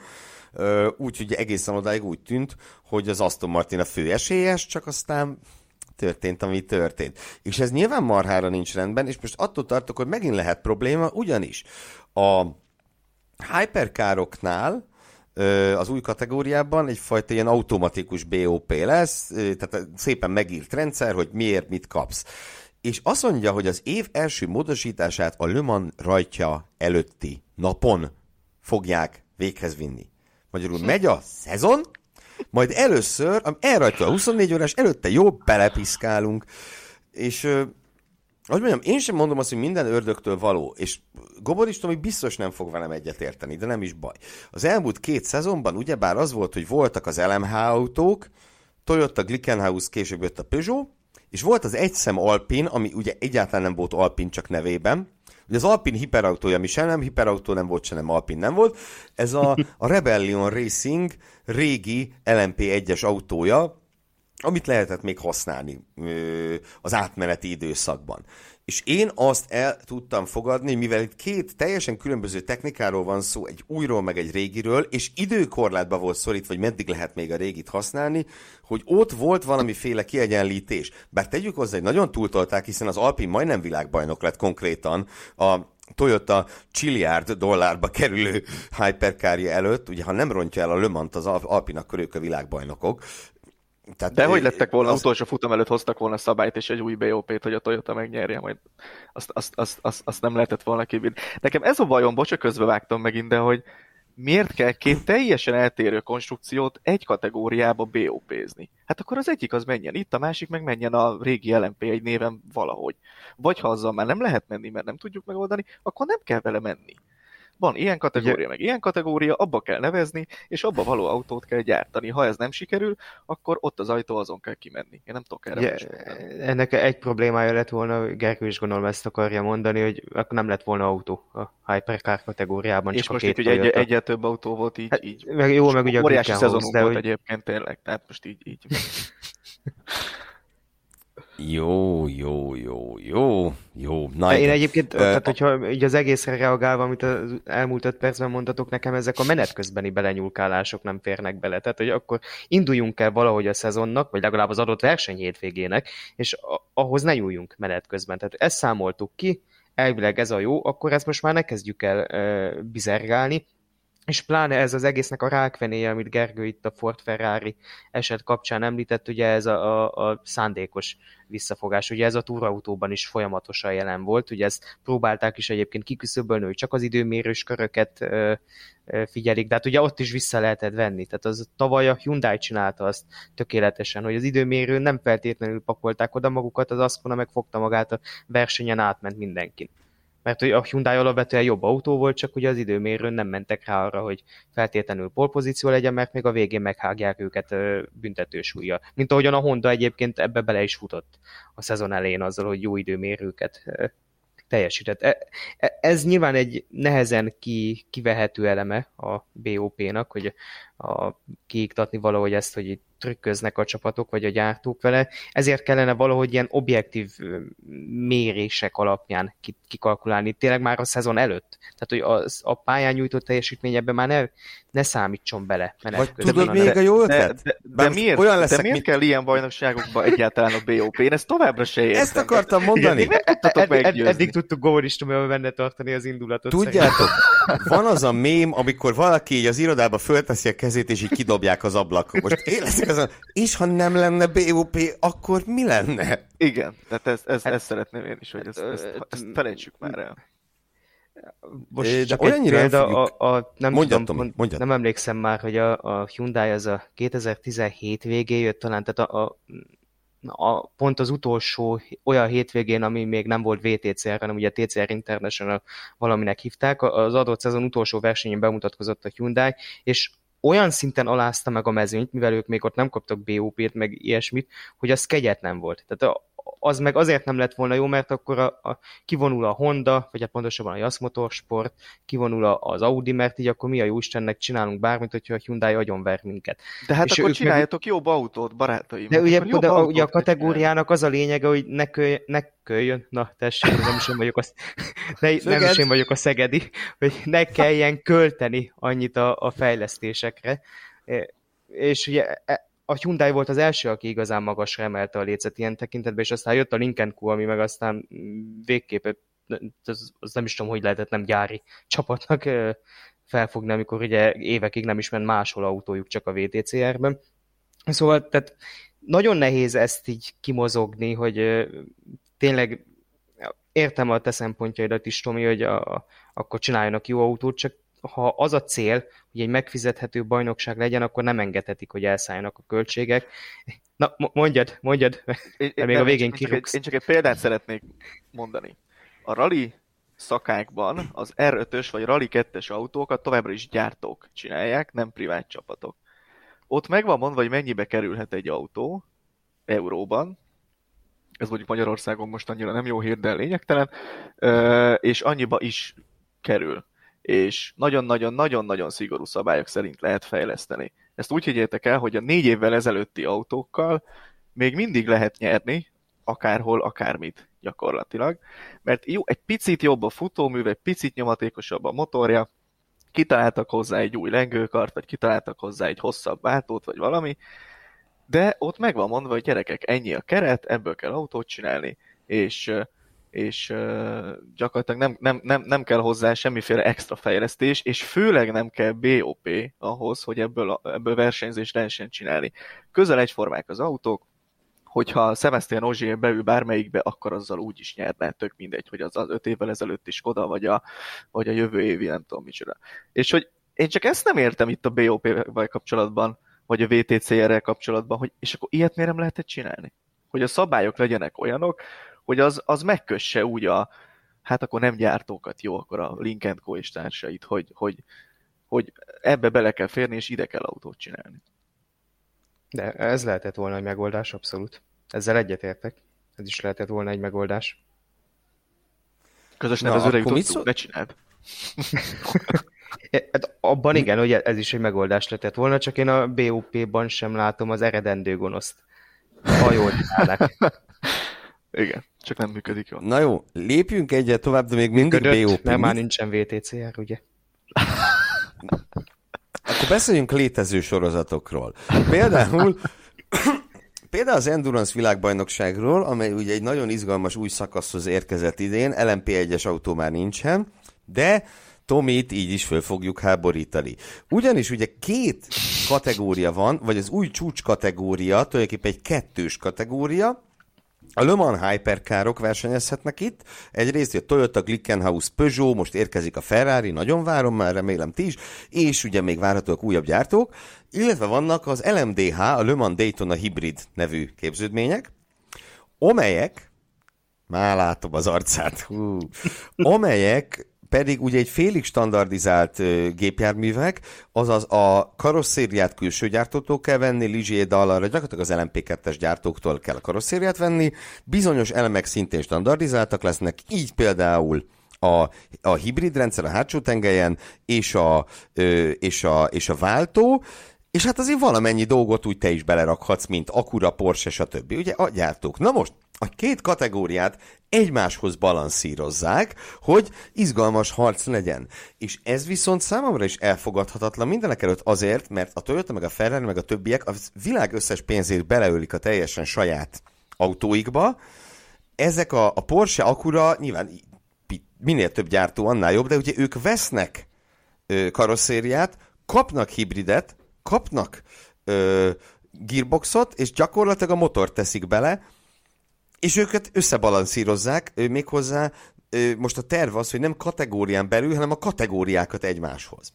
Úgyhogy egészen odáig úgy tűnt, hogy az Aston Martin a fő esélyes, csak aztán történt, ami történt. És ez nyilván marhára nincs rendben, és most attól tartok, hogy megint lehet probléma, ugyanis a hyperkároknál az új kategóriában egyfajta ilyen automatikus BOP lesz, tehát szépen megírt rendszer, hogy miért mit kapsz. És azt mondja, hogy az év első módosítását a Le Mans rajtja előtti napon fogják véghez vinni. Magyarul megy a szezon, majd először, elrajta a 24 órás, előtte jó, belepiszkálunk, és hogy mondjam, én sem mondom azt, hogy minden ördögtől való, és Goboris Tomi biztos nem fog velem egyetérteni, de nem is baj. Az elmúlt két szezonban ugyebár az volt, hogy voltak az LMH autók, Toyota Glickenhaus, később jött a Peugeot, és volt az egyszem Alpin, ami ugye egyáltalán nem volt Alpin csak nevében, Ugye az Alpin hiperautója, ami sem nem hiperautó nem volt, sem nem Alpin nem volt, ez a, a Rebellion Racing régi LMP1-es autója, amit lehetett még használni ö, az átmeneti időszakban. És én azt el tudtam fogadni, mivel itt két teljesen különböző technikáról van szó, egy újról meg egy régiről, és időkorlátba volt szorít, vagy meddig lehet még a régit használni, hogy ott volt valamiféle kiegyenlítés. Bár tegyük hozzá, hogy nagyon túltolták, hiszen az Alpin majdnem világbajnok lett konkrétan a Toyota csilliárd dollárba kerülő hyperkárja előtt, ugye ha nem rontja el a Lömant az Alpin, akkor ők a világbajnokok. Tehát, De hogy lettek volna, az... utolsó futam előtt hoztak volna szabályt és egy új BOP-t, hogy a Toyota megnyerje, majd azt, azt, azt, azt, azt nem lehetett volna kibírni. Nekem ez a bajom, bocsa, közbe vágtam megint, de hogy miért kell két teljesen eltérő konstrukciót egy kategóriába BOP-zni? Hát akkor az egyik az menjen itt, a másik meg menjen a régi LMP egy néven valahogy. Vagy ha azzal már nem lehet menni, mert nem tudjuk megoldani, akkor nem kell vele menni. Van ilyen kategória, meg ilyen kategória, abba kell nevezni, és abba való autót kell gyártani. Ha ez nem sikerül, akkor ott az ajtó azon kell kimenni. Én nem tudok erre Ugye, Ennek egy problémája lett volna, Gergő is gondolom ezt akarja mondani, hogy akkor nem lett volna autó a Hypercar kategóriában. És most itt ugye egy, egyre több autó volt így. Hát, így meg jó, meg ugye a Óriási szezonunk volt hogy... egyébként tényleg, tehát most így. így. Jó, jó, jó, jó, jó. Na, én egyébként, uh, tehát hogyha így az egészre reagálva, amit az elmúlt öt percben mondtatok nekem, ezek a menet közbeni belenyúlkálások nem férnek bele. Tehát, hogy akkor induljunk el valahogy a szezonnak, vagy legalább az adott verseny hétvégének, és ahhoz ne nyúljunk menet közben. Tehát ezt számoltuk ki, elvileg ez a jó, akkor ezt most már ne kezdjük el uh, bizergálni, és pláne ez az egésznek a rákvenéje, amit Gergő itt a Ford Ferrari eset kapcsán említett, ugye ez a, a, a szándékos visszafogás. Ugye ez a túrautóban is folyamatosan jelen volt, ugye ezt próbálták is egyébként kiküszöbölni, hogy csak az időmérős köröket ö, ö, figyelik, de hát ugye ott is vissza lehetett venni. Tehát az tavaly a Hyundai csinálta azt tökéletesen, hogy az időmérőn nem feltétlenül pakolták oda magukat, az Ascona megfogta magát a versenyen átment mindenki mert hogy a Hyundai alapvetően jobb autó volt, csak ugye az időmérőn nem mentek rá arra, hogy feltétlenül polpozíció legyen, mert még a végén meghágják őket büntetősúlya. Mint ahogyan a Honda egyébként ebbe bele is futott a szezon elején azzal, hogy jó időmérőket teljesített. E, e, ez nyilván egy nehezen ki, kivehető eleme a BOP-nak, hogy a, kiiktatni valahogy ezt, hogy itt trükköznek a csapatok, vagy a gyártók vele, ezért kellene valahogy ilyen objektív mérések alapján kikalkulálni, tényleg már a szezon előtt. Tehát, hogy az, a pályán nyújtott teljesítmény ebben már ne, ne számítson bele. Vagy tudod még a jó ötlet? De, de, de, miért, olyan leszek, de miért mint... kell ilyen bajnokságokba egyáltalán a BOP? Én ezt továbbra se értem. Ezt akartam mondani. Igen, ed, ed, eddig tudtuk Govoristomővel benne tartani az indulatot. Tudjátok, van az a mém, amikor valaki így az irodába fölteszi a kezét, és így kidobják az ablakon. Most én leszek azon, és ha nem lenne BOP, akkor mi lenne? Igen, tehát ezt, ezt, hát, ezt szeretném én is, hogy ezt, ezt, ezt felejtsük már el. Most de olyannyira példa, a, a, nem, mondjad, tudom, Tomi, nem emlékszem már, hogy a, a Hyundai az a 2017 végé jött talán, tehát a, a a, pont az utolsó olyan hétvégén, ami még nem volt VTCR, hanem ugye TCR International valaminek hívták, az adott szezon utolsó versenyén bemutatkozott a Hyundai, és olyan szinten alázta meg a mezőnyt, mivel ők még ott nem kaptak BOP-t, meg ilyesmit, hogy az kegyetlen volt. Tehát a, az meg azért nem lett volna jó, mert akkor a, a, kivonul a Honda, vagy hát pontosabban a Jasz Motorsport, kivonul az Audi, mert így akkor mi a jó Istennek csinálunk bármit, hogyha a Hyundai agyonver minket. De hát és akkor csináljatok meg... jobb autót, barátaim. De ugye, de, a, ugye a kategóriának az a lényege, hogy ne, köly, ne köljön, na tessék, nem is én vagyok a, ne, nem is én vagyok a szegedi, hogy ne kelljen költeni annyit a, a fejlesztésekre. És ugye e, a Hyundai volt az első, aki igazán magasra emelte a lécet ilyen tekintetben, és aztán jött a Lincoln Q, ami meg aztán végképp, az, az nem is tudom, hogy lehetett nem gyári csapatnak felfogni, amikor ugye évekig nem is ment máshol autójuk, csak a VTCR-ben. Szóval tehát nagyon nehéz ezt így kimozogni, hogy tényleg értem a te szempontjaidat is, Tomi, hogy a, akkor csináljanak jó autót, csak ha az a cél, hogy egy megfizethető bajnokság legyen, akkor nem engedhetik, hogy elszálljanak a költségek. Na, mondjad, mondjad, én, még a végén kirúgsz. Én csak egy példát szeretnék mondani. A rally szakákban az R5-ös vagy Rally 2-es autókat továbbra is gyártók csinálják, nem privát csapatok. Ott meg van mondva, hogy mennyibe kerülhet egy autó euróban, ez mondjuk Magyarországon most annyira nem jó hír, de lényegtelen, és annyiba is kerül és nagyon-nagyon-nagyon-nagyon szigorú szabályok szerint lehet fejleszteni. Ezt úgy higgyétek el, hogy a négy évvel ezelőtti autókkal még mindig lehet nyerni, akárhol, akármit gyakorlatilag, mert jó, egy picit jobb a futómű, egy picit nyomatékosabb a motorja, kitaláltak hozzá egy új lengőkart, vagy kitaláltak hozzá egy hosszabb váltót, vagy valami, de ott meg van mondva, hogy gyerekek, ennyi a keret, ebből kell autót csinálni, és és uh, gyakorlatilag nem, nem, nem, nem kell hozzá semmiféle extra fejlesztés, és főleg nem kell BOP ahhoz, hogy ebből, ebből versenyzést lehessen csinálni. Közel egyformák az autók, hogyha Sebastian Ogier beül bármelyikbe, akkor azzal úgy is nyerne, tök mindegy, hogy az az öt évvel ezelőtt is Skoda, vagy a, vagy a jövő évi, nem tudom micsoda. És hogy én csak ezt nem értem itt a BOP-val kapcsolatban, vagy a VTCR-rel kapcsolatban, hogy és akkor ilyet miért nem lehetett csinálni? Hogy a szabályok legyenek olyanok, hogy az, az megkösse úgy a, hát akkor nem gyártókat, jó, akkor a Link Co. és társait, hogy, hogy, hogy ebbe bele kell férni, és ide kell autót csinálni. De ez lehetett volna egy megoldás, abszolút. Ezzel egyetértek. Ez is lehetett volna egy megoldás. Közös nevezőre jutottunk, szó... ne csináld. hát abban igen, hogy ez is egy megoldás lehetett volna, csak én a BOP-ban sem látom az eredendő gonoszt. Ha jól Igen, csak nem működik jól. Na jó, lépjünk egyet tovább, de még mindig Működött, BOP. Nem, már nincsen VTCR, ugye? Akkor beszéljünk létező sorozatokról. Például Például az Endurance világbajnokságról, amely ugye egy nagyon izgalmas új szakaszhoz érkezett idén, LMP1-es autó már nincsen, de Tomit így is föl fogjuk háborítani. Ugyanis ugye két kategória van, vagy az új csúcs kategória, tulajdonképpen egy kettős kategória, a Le Mans Hypercarok versenyezhetnek itt. Egyrészt a Toyota, Glickenhaus, Peugeot, most érkezik a Ferrari, nagyon várom már, remélem ti is, és ugye még várhatóak újabb gyártók, illetve vannak az LMDH, a Le Mans Daytona Hybrid nevű képződmények, amelyek, már látom az arcát, hú, amelyek pedig ugye egy félig standardizált gépjárművek, azaz a karosszériát külső gyártótól kell venni, Ligier Dallarra, gyakorlatilag az LMP2-es gyártóktól kell a karosszériát venni, bizonyos elemek szintén standardizáltak lesznek, így például a, a hibrid rendszer a hátsó tengelyen, és a, és a, és a váltó, és hát azért valamennyi dolgot úgy te is belerakhatsz, mint Acura, Porsche, stb. Ugye a gyártók. Na most, a két kategóriát egymáshoz balanszírozzák, hogy izgalmas harc legyen. És ez viszont számomra is elfogadhatatlan mindenek előtt azért, mert a Toyota, meg a Ferrari, meg a többiek a világ összes pénzét beleölik a teljesen saját autóikba. Ezek a, a Porsche, Acura nyilván minél több gyártó, annál jobb, de ugye ők vesznek ö, karosszériát, kapnak hibridet, kapnak ö, gearboxot, és gyakorlatilag a motor teszik bele, és őket összebalanszírozzák, méghozzá most a terv az, hogy nem kategórián belül, hanem a kategóriákat egymáshoz.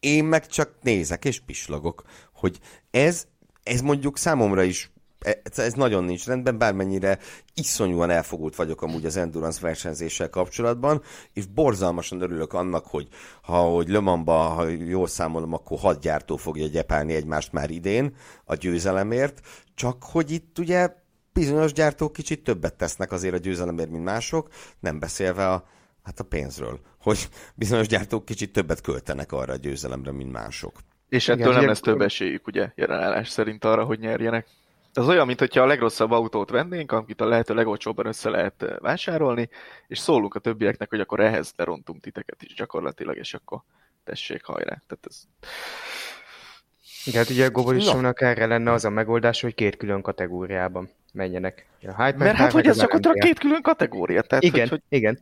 Én meg csak nézek és pislogok, hogy ez, ez mondjuk számomra is E, ez nagyon nincs rendben, bármennyire iszonyúan elfogult vagyok amúgy az endurance versenyzéssel kapcsolatban, és borzalmasan örülök annak, hogy ha hogy Lömanba, ha jól számolom, akkor hat gyártó fogja gyepálni egymást már idén a győzelemért, csak hogy itt ugye bizonyos gyártók kicsit többet tesznek azért a győzelemért, mint mások, nem beszélve a, hát a pénzről, hogy bizonyos gyártók kicsit többet költenek arra a győzelemre, mint mások. És ettől Igen, nem lesz több esélyük, ugye, jelenállás szerint arra, hogy nyerjenek. Ez olyan, mintha a legrosszabb autót vennénk, amit a lehető legolcsóbban össze lehet eh, vásárolni, és szólunk a többieknek, hogy akkor ehhez lerontunk titeket is gyakorlatilag, és akkor tessék hajrá. Tehát ez... Igen, hát ugye a Goborisónak erre lenne az a megoldás, hogy két külön kategóriában menjenek. A Mert hát, hogy ez csak a két külön kategória. Tehát, igen, hogy, igen.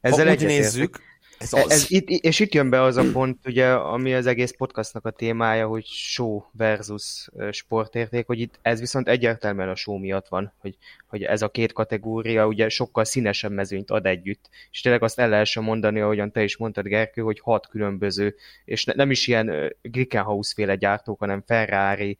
Ezzel ha úgy nézzük, ez az. Ez, itt, és itt jön be az a pont, ugye, ami az egész podcastnak a témája, hogy show versus sportérték, hogy itt ez viszont egyértelműen a show miatt van, hogy, hogy ez a két kategória ugye sokkal színesebb mezőnyt ad együtt. És tényleg azt el lehessen mondani, ahogyan te is mondtad, Gerkő, hogy hat különböző, és ne, nem is ilyen Glickenhaus féle gyártók, hanem Ferrari,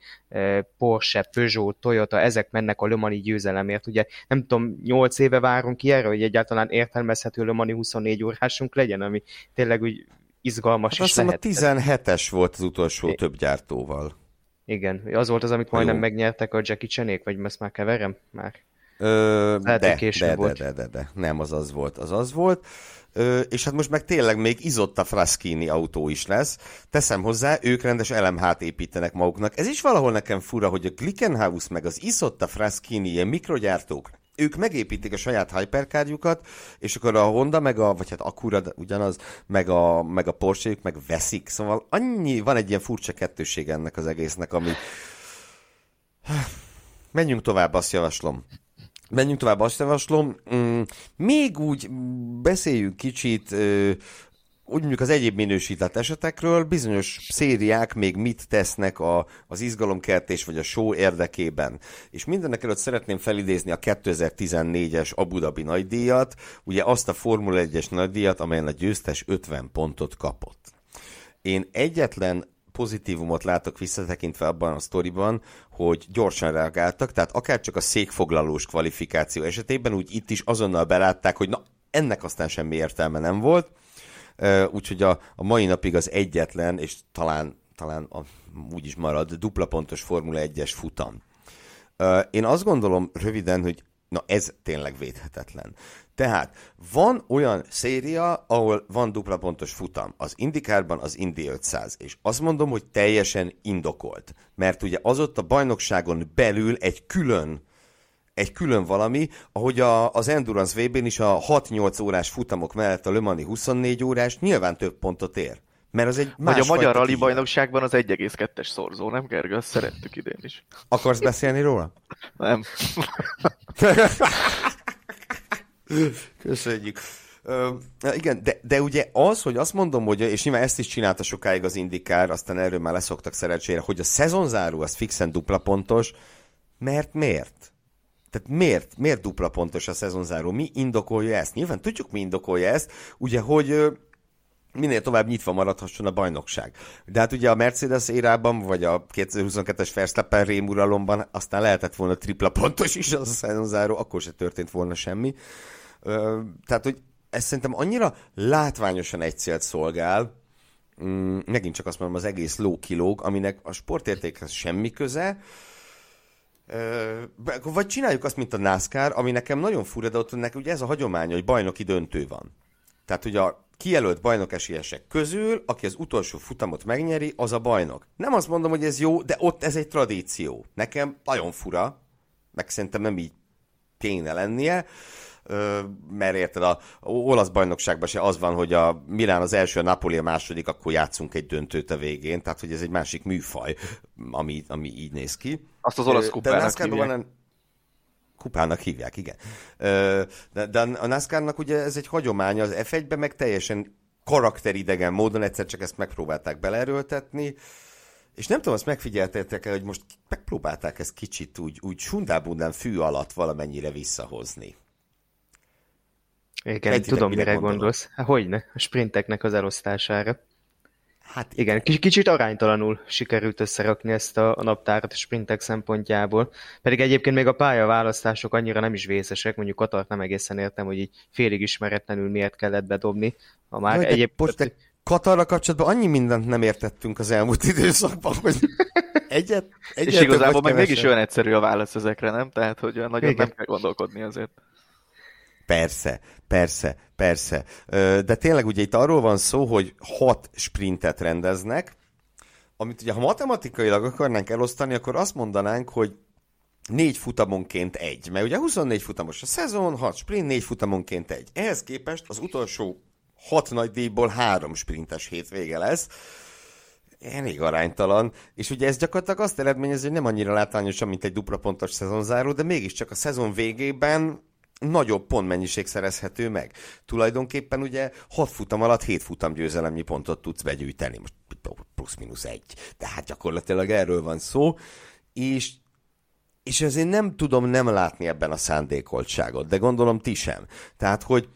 Porsche, Peugeot, Toyota, ezek mennek a Lömani győzelemért. Ugye nem tudom, 8 éve várunk ki erre, hogy egyáltalán értelmezhető Lömani 24 órásunk legyen, ami tényleg úgy izgalmas hát is lehet. a 17-es volt az utolsó több gyártóval. Igen, az volt az, amit majdnem Jó. megnyertek a Jackie Chanék, vagy ezt már keverem? Már. Ö, Lehet, de, de, volt. de, de, de, de, nem az az volt, az az volt. Ö, és hát most meg tényleg még Izotta Fraschini autó is lesz. Teszem hozzá, ők rendes LMH-t építenek maguknak. Ez is valahol nekem fura, hogy a Glickenhaus meg az Izotta Fraschini ilyen mikrogyártók, ők megépítik a saját hyperkárjukat, és akkor a Honda, meg a, vagy hát Acura, ugyanaz, meg a, meg a porsche meg veszik. Szóval annyi, van egy ilyen furcsa kettőség ennek az egésznek, ami... Menjünk tovább, azt javaslom. Menjünk tovább, azt javaslom. Mm, még úgy beszéljünk kicsit úgy mondjuk az egyéb minősített esetekről, bizonyos szériák még mit tesznek a, az izgalomkertés vagy a show érdekében. És mindenek előtt szeretném felidézni a 2014-es Abu Dhabi nagydíjat, ugye azt a Formula 1-es nagydíjat, amelyen a győztes 50 pontot kapott. Én egyetlen pozitívumot látok visszatekintve abban a sztoriban, hogy gyorsan reagáltak, tehát akár csak a székfoglalós kvalifikáció esetében, úgy itt is azonnal belátták, hogy na, ennek aztán semmi értelme nem volt, úgyhogy a, a mai napig az egyetlen, és talán, talán a, úgy is marad, dupla pontos Formula 1-es futam. Én azt gondolom röviden, hogy na ez tényleg védhetetlen. Tehát van olyan széria, ahol van dupla pontos futam. Az Indikárban az Indi 500, és azt mondom, hogy teljesen indokolt. Mert ugye az ott a bajnokságon belül egy külön egy külön valami, ahogy a, az Endurance VB-n is a 6-8 órás futamok mellett a Le Mani 24 órás nyilván több pontot ér. Mert az egy Vagy a Magyar Rally bajnokságban az 1,2-es szorzó, nem Gergő? Azt szerettük idén is. Akarsz beszélni róla? Nem. Köszönjük. Uh, igen, de, de ugye az, hogy azt mondom, hogy, és nyilván ezt is csinálta sokáig az Indikár, aztán erről már leszoktak szerencsére, hogy a szezonzáró az fixen dupla pontos, mert miért? Tehát miért, miért dupla pontos a szezonzáró? Mi indokolja ezt? Nyilván tudjuk, mi indokolja ezt, ugye, hogy minél tovább nyitva maradhasson a bajnokság. De hát ugye a Mercedes érában, vagy a 2022-es Verstappen rémuralomban aztán lehetett volna tripla pontos is az a szezonzáró, akkor se történt volna semmi. Tehát, hogy ez szerintem annyira látványosan egy célt szolgál, mm, megint csak azt mondom, az egész ló kilóg, aminek a sportértékhez semmi köze, vagy csináljuk azt, mint a NASCAR, ami nekem nagyon fura, de ott nekem ugye ez a hagyomány, hogy bajnoki döntő van. Tehát ugye a kijelölt bajnok esélyesek közül, aki az utolsó futamot megnyeri, az a bajnok. Nem azt mondom, hogy ez jó, de ott ez egy tradíció. Nekem nagyon fura, meg szerintem nem így kéne lennie mert érted, a olasz bajnokságban se az van, hogy a Milán az első, a Napoli a második, akkor játszunk egy döntőt a végén, tehát hogy ez egy másik műfaj, ami, ami így néz ki. Azt az olasz kupának de hívják. Van, kupának hívják, igen. De, de a NASCAR-nak ugye ez egy hagyománya, az F1-ben meg teljesen karakteridegen módon egyszer csak ezt megpróbálták belerőltetni, és nem tudom, azt megfigyeltétek el, hogy most megpróbálták ezt kicsit úgy, úgy sundábundán fű alatt valamennyire visszahozni. Igen, Egy tudom, mire gondolsz. Há, hogyne, a sprinteknek az elosztására. Hát igen, igen kicsit aránytalanul sikerült összerakni ezt a, a naptárat a sprintek szempontjából. Pedig egyébként még a pályaválasztások annyira nem is vészesek, mondjuk Katart nem egészen értem, hogy így félig ismeretlenül miért kellett bedobni. Ha már Jaj, egyéb... Post, Katarra kapcsolatban annyi mindent nem értettünk az elmúlt időszakban, hogy egyet, egyet És igazából meg mégis olyan egyszerű a válasz ezekre, nem? Tehát, hogy nagyon Igen. nem kell gondolkodni azért. Persze, persze, persze. De tényleg ugye itt arról van szó, hogy hat sprintet rendeznek, amit ugye ha matematikailag akarnánk elosztani, akkor azt mondanánk, hogy négy futamonként egy. Mert ugye 24 futamos a szezon, 6 sprint, négy futamonként egy. Ehhez képest az utolsó hat nagy díjból három sprintes hétvége lesz. Elég aránytalan, és ugye ez gyakorlatilag azt eredményez, hogy nem annyira látványosan, mint egy dupla pontos szezonzáró, de mégiscsak a szezon végében nagyobb pontmennyiség szerezhető meg. Tulajdonképpen ugye 6 futam alatt 7 futam győzelemnyi pontot tudsz begyűjteni. Most plusz-minusz egy. De hát gyakorlatilag erről van szó. És és ezért nem tudom nem látni ebben a szándékoltságot, de gondolom ti sem. Tehát, hogy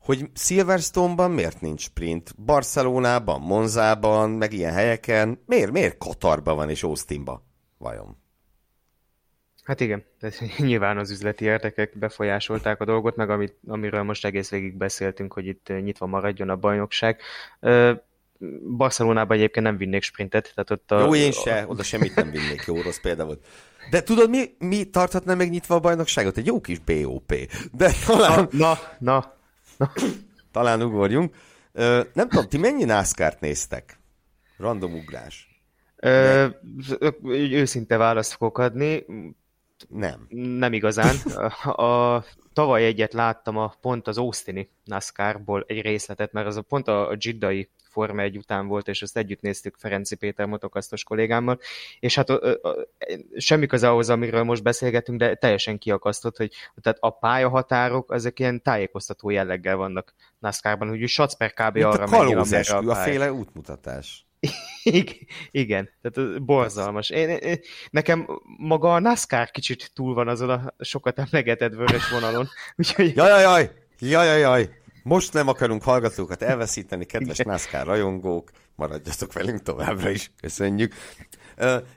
hogy Silverstone-ban miért nincs sprint, Barcelonában, Monzában, meg ilyen helyeken, miért, miért Katarban van és Austinban? Vajon? Hát igen, tehát nyilván az üzleti érdekek befolyásolták a dolgot, meg amit, amiről most egész végig beszéltünk, hogy itt nyitva maradjon a bajnokság. Barcelonában egyébként nem vinnék sprintet, tehát ott a... Jó, én se, oda semmit nem vinnék, jó, rossz példa volt. De tudod, mi, mi tarthatna meg nyitva a bajnokságot? Egy jó kis BOP. De talán... Na, na, na. Talán ugorjunk. Ö, nem tudom, ti mennyi NASCAR-t néztek? Random ugrás. Ö, őszinte választ fogok adni. Nem. Nem igazán. A, tavaly egyet láttam a pont az Austini NASCAR-ból egy részletet, mert az a pont a, a Jiddai Forma egy után volt, és azt együtt néztük Ferenci Péter motokasztos kollégámmal, és hát a, a, semmi köze ahhoz, amiről most beszélgetünk, de teljesen kiakasztott, hogy tehát a pályahatárok, ezek ilyen tájékoztató jelleggel vannak NASCAR-ban, hogy Sac per kb. Mint arra megy, a, a, a féle útmutatás. Igen, tehát borzalmas. Én, én, nekem maga a NASCAR kicsit túl van azon a sokat emlegetett vörös vonalon. Úgyhogy... Jajajaj! Jajajaj! Most nem akarunk hallgatókat elveszíteni, kedves NASCAR rajongók, maradjatok velünk továbbra is, köszönjük.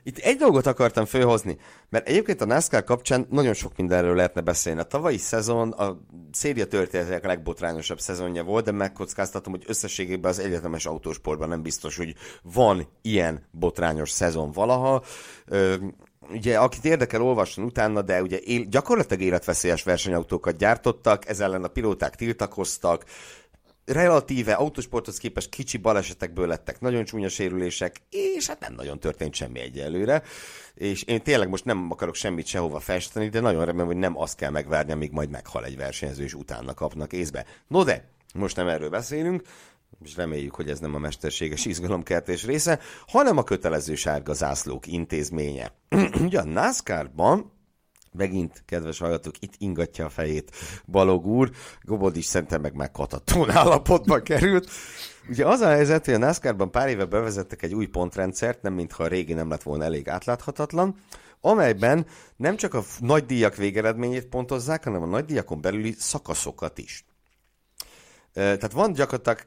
Itt egy dolgot akartam fölhozni, mert egyébként a NASCAR kapcsán nagyon sok mindenről lehetne beszélni. A tavalyi szezon a széria történetek a legbotrányosabb szezonja volt, de megkockáztatom, hogy összességében az egyetemes autósportban nem biztos, hogy van ilyen botrányos szezon valaha. Uh, ugye akit érdekel, olvasson utána, de ugye él, gyakorlatilag életveszélyes versenyautókat gyártottak, ez ellen a pilóták tiltakoztak, relatíve autósporthoz képest kicsi balesetekből lettek nagyon csúnya sérülések, és hát nem nagyon történt semmi egyelőre. És én tényleg most nem akarok semmit sehova festeni, de nagyon remélem, hogy nem azt kell megvárni, amíg majd meghal egy versenyző, és utána kapnak észbe. No de, most nem erről beszélünk, és reméljük, hogy ez nem a mesterséges izgalomkertés része, hanem a kötelező sárga zászlók intézménye. Ugye a NASCAR-ban Megint, kedves hallgatók, itt ingatja a fejét Balog úr, Gobod is szerintem meg már katatón állapotba került. Ugye az a helyzet, hogy a NASCAR-ban pár éve bevezettek egy új pontrendszert, nem mintha a régi nem lett volna elég átláthatatlan, amelyben nem csak a nagy díjak végeredményét pontozzák, hanem a nagy díjakon belüli szakaszokat is. Tehát van gyakorlatilag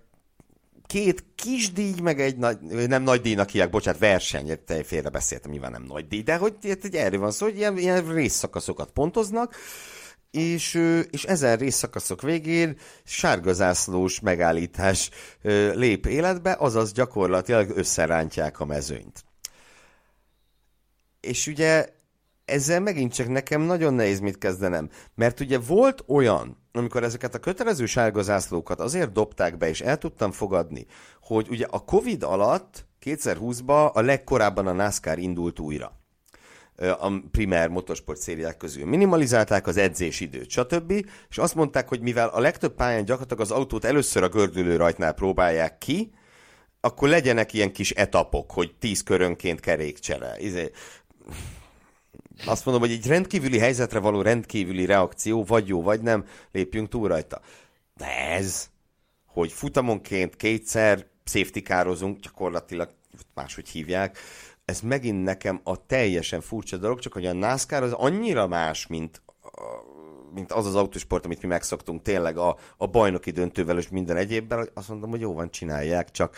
két kis díj, meg egy nagy, nem nagy díjnak hívják, bocsánat, verseny, félre beszéltem, nyilván nem nagy díj, de hogy, hogy erről van szó, hogy ilyen, ilyen részszakaszokat pontoznak, és, és ezen részszakaszok végén sárgazászlós megállítás lép életbe, azaz gyakorlatilag összerántják a mezőnyt. És ugye ezzel megint csak nekem nagyon nehéz mit kezdenem, mert ugye volt olyan, amikor ezeket a kötelező sárga zászlókat azért dobták be, és el tudtam fogadni, hogy ugye a Covid alatt 2020-ban a legkorábban a NASCAR indult újra a primer motorsport szériák közül. Minimalizálták az edzésidőt, stb. És azt mondták, hogy mivel a legtöbb pályán gyakorlatilag az autót először a gördülő rajtnál próbálják ki, akkor legyenek ilyen kis etapok, hogy tíz körönként kerékcsere. Izé, azt mondom, hogy egy rendkívüli helyzetre való rendkívüli reakció, vagy jó, vagy nem, lépjünk túl rajta. De ez, hogy futamonként kétszer safety kározunk, gyakorlatilag máshogy hívják, ez megint nekem a teljesen furcsa dolog, csak hogy a NASCAR az annyira más, mint, mint az az autósport, amit mi megszoktunk tényleg a, a bajnoki döntővel és minden egyébben, azt mondom, hogy jó van, csinálják, csak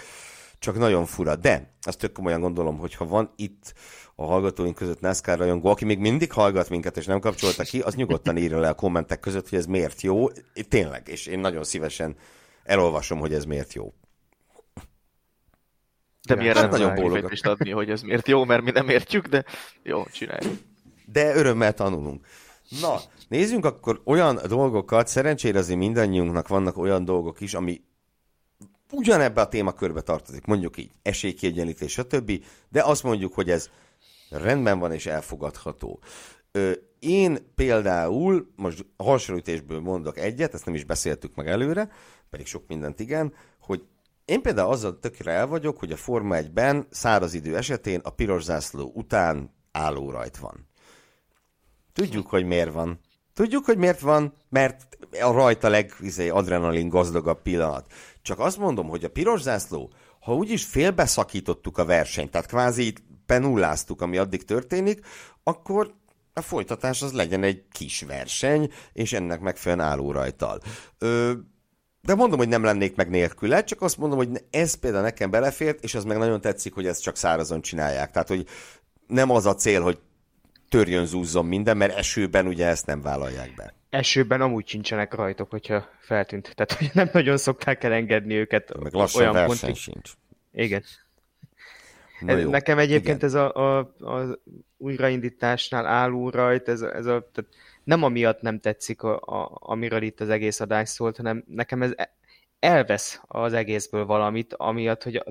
csak nagyon fura. De azt tök komolyan gondolom, hogy ha van itt a hallgatóink között NASCAR rajongó, aki még mindig hallgat minket, és nem kapcsolta ki, az nyugodtan írja le a kommentek között, hogy ez miért jó. Tényleg, és én nagyon szívesen elolvasom, hogy ez miért jó. De mi erre hát nagyon bólogat. adni, hogy ez miért jó, mert mi nem értjük, de jó, csináljuk. De örömmel tanulunk. Na, nézzünk akkor olyan dolgokat, szerencsére azért mindannyiunknak vannak olyan dolgok is, ami ugyanebbe a témakörbe tartozik, mondjuk így esélykiegyenlítés, stb., de azt mondjuk, hogy ez rendben van és elfogadható. Ö, én például, most hasonlítésből mondok egyet, ezt nem is beszéltük meg előre, pedig sok mindent igen, hogy én például azzal tökre el vagyok, hogy a Forma 1-ben száraz idő esetén a piros zászló után álló rajt van. Tudjuk, hogy miért van. Tudjuk, hogy miért van, mert a rajta leg izé, adrenalin gazdagabb pillanat. Csak azt mondom, hogy a piros zászló, ha úgyis félbeszakítottuk a versenyt, tehát kvázi penulláztuk, ami addig történik, akkor a folytatás az legyen egy kis verseny, és ennek megfelelően álló rajtal. Ö, de mondom, hogy nem lennék meg nélküle, csak azt mondom, hogy ez például nekem belefért, és az meg nagyon tetszik, hogy ezt csak szárazon csinálják. Tehát, hogy nem az a cél, hogy törjön, zúzzon minden, mert esőben ugye ezt nem vállalják be. Esőben amúgy sincsenek rajtok, hogyha feltűnt. Tehát, hogy nem nagyon szokták elengedni őket. Meg lassan olyan verseny pontig. sincs. Igen. Na jó. Nekem egyébként Igen. ez a, a, a újraindításnál álló rajt, ez, ez a, tehát nem amiatt nem tetszik, a, a, amiről itt az egész adás szólt, hanem nekem ez elvesz az egészből valamit, amiatt, hogy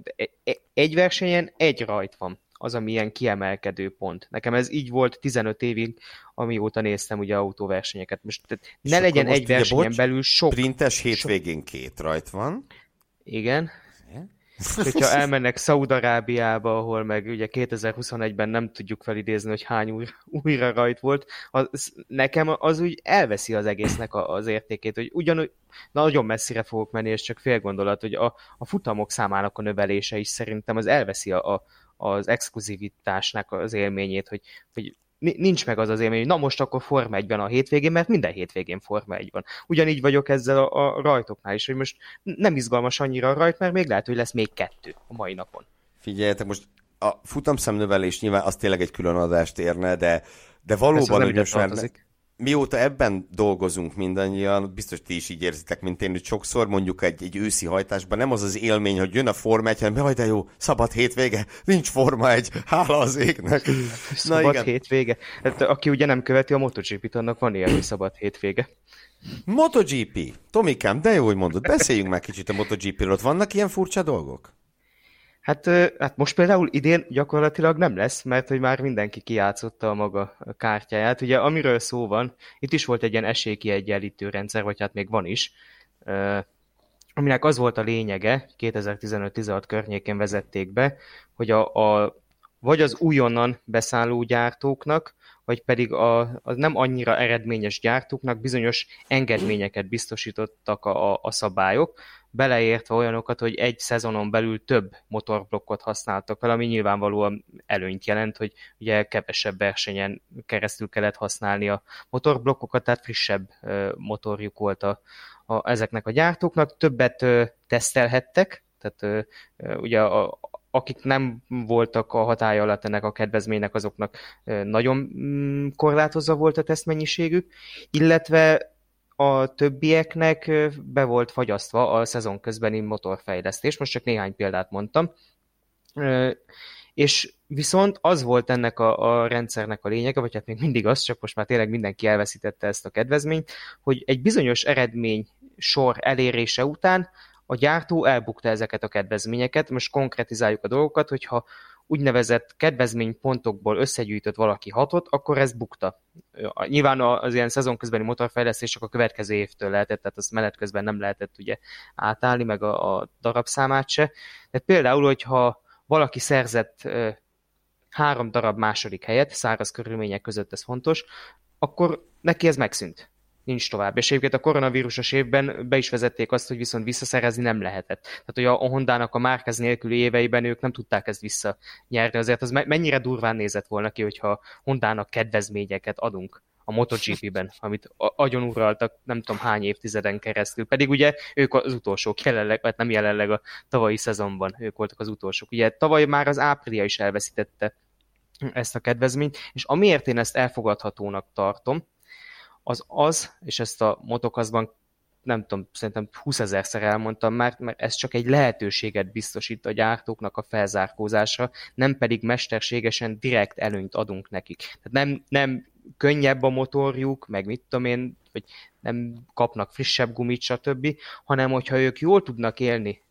egy versenyen egy rajt van az, ami ilyen kiemelkedő pont. Nekem ez így volt 15 évig, amióta néztem ugye autóversenyeket. Most tehát ne legyen egy versenyen bocs, belül sok... Printes hétvégén sok... két rajt van. Igen. Hogyha elmennek Szaudarábiába, ahol meg ugye 2021-ben nem tudjuk felidézni, hogy hány új, újra rajt volt, az, nekem az úgy elveszi az egésznek a, az értékét, hogy ugyanúgy nagyon messzire fogok menni, és csak fél gondolat, hogy a, a futamok számának a növelése is szerintem az elveszi a, a, az exkluzivitásnak az élményét, hogy, hogy nincs meg az az élmény, hogy na most akkor Forma 1 a hétvégén, mert minden hétvégén Forma 1 van. Ugyanígy vagyok ezzel a, a rajtoknál is, hogy most nem izgalmas annyira a rajt, mert még lehet, hogy lesz még kettő a mai napon. Figyeljetek, most a futamszemnövelés nyilván az tényleg egy külön adást érne, de, de valóban, hogy most már mióta ebben dolgozunk mindannyian, biztos ti is így érzitek, mint én, hogy sokszor mondjuk egy, egy őszi hajtásban nem az az élmény, hogy jön a Forma 1, hanem de jó, szabad hétvége, nincs Forma 1, hála az égnek. szabad Na, igen. hétvége. Hát, aki ugye nem követi a MotoGP-t, annak van ilyen, hogy szabad hétvége. MotoGP. Tomikám, de jó, hogy mondod. Beszéljünk már kicsit a MotoGP-ről. Vannak ilyen furcsa dolgok? Hát, hát most például idén gyakorlatilag nem lesz, mert hogy már mindenki kiátszotta a maga kártyáját. Ugye amiről szó van, itt is volt egy ilyen esélykiegyenlítő rendszer, vagy hát még van is, aminek az volt a lényege, 2015-16 környékén vezették be, hogy a, a vagy az újonnan beszálló gyártóknak, vagy pedig a, a nem annyira eredményes gyártóknak bizonyos engedményeket biztosítottak a, a, a szabályok, beleértve olyanokat, hogy egy szezonon belül több motorblokkot használtak fel, ami nyilvánvalóan előnyt jelent, hogy ugye kevesebb versenyen keresztül kellett használni a motorblokkokat, tehát frissebb motorjuk volt a, a, ezeknek a gyártóknak, többet ö, tesztelhettek, tehát ö, ugye a, akik nem voltak a hatája alatt ennek a kedvezménynek, azoknak nagyon mm, korlátozva volt a tesztmennyiségük, illetve a többieknek be volt fagyasztva a szezon közbeni motorfejlesztés, most csak néhány példát mondtam, és viszont az volt ennek a, a rendszernek a lényege, vagy hát még mindig az, csak most már tényleg mindenki elveszítette ezt a kedvezményt, hogy egy bizonyos eredmény sor elérése után a gyártó elbukta ezeket a kedvezményeket. Most konkretizáljuk a dolgokat, hogyha úgynevezett kedvezménypontokból összegyűjtött valaki hatot, akkor ez bukta. Nyilván az ilyen szezon közbeni motorfejlesztések a következő évtől lehetett, tehát azt menet közben nem lehetett ugye átállni, meg a, a darabszámát se. De például, hogyha valaki szerzett három darab második helyet, száraz körülmények között ez fontos, akkor neki ez megszűnt. Nincs tovább. És egyébként a koronavírusos évben be is vezették azt, hogy viszont visszaszerezni nem lehetett. Tehát, hogy a Hondának a Márkez nélküli éveiben ők nem tudták ezt visszanyerni. Azért az mennyire durván nézett volna ki, hogyha Hondának kedvezményeket adunk a MotoGP-ben, amit agyon uraltak nem tudom hány évtizeden keresztül. Pedig ugye ők az utolsók jelenleg, vagy nem jelenleg a tavalyi szezonban, ők voltak az utolsók. Ugye tavaly már az áprilia is elveszítette ezt a kedvezményt, és amiért én ezt elfogadhatónak tartom, az az, és ezt a motokazban nem tudom, szerintem 20 ezerszer elmondtam már, mert ez csak egy lehetőséget biztosít a gyártóknak a felzárkózásra, nem pedig mesterségesen direkt előnyt adunk nekik. Tehát nem, nem könnyebb a motorjuk, meg mit tudom én, hogy nem kapnak frissebb gumit, stb., hanem hogyha ők jól tudnak élni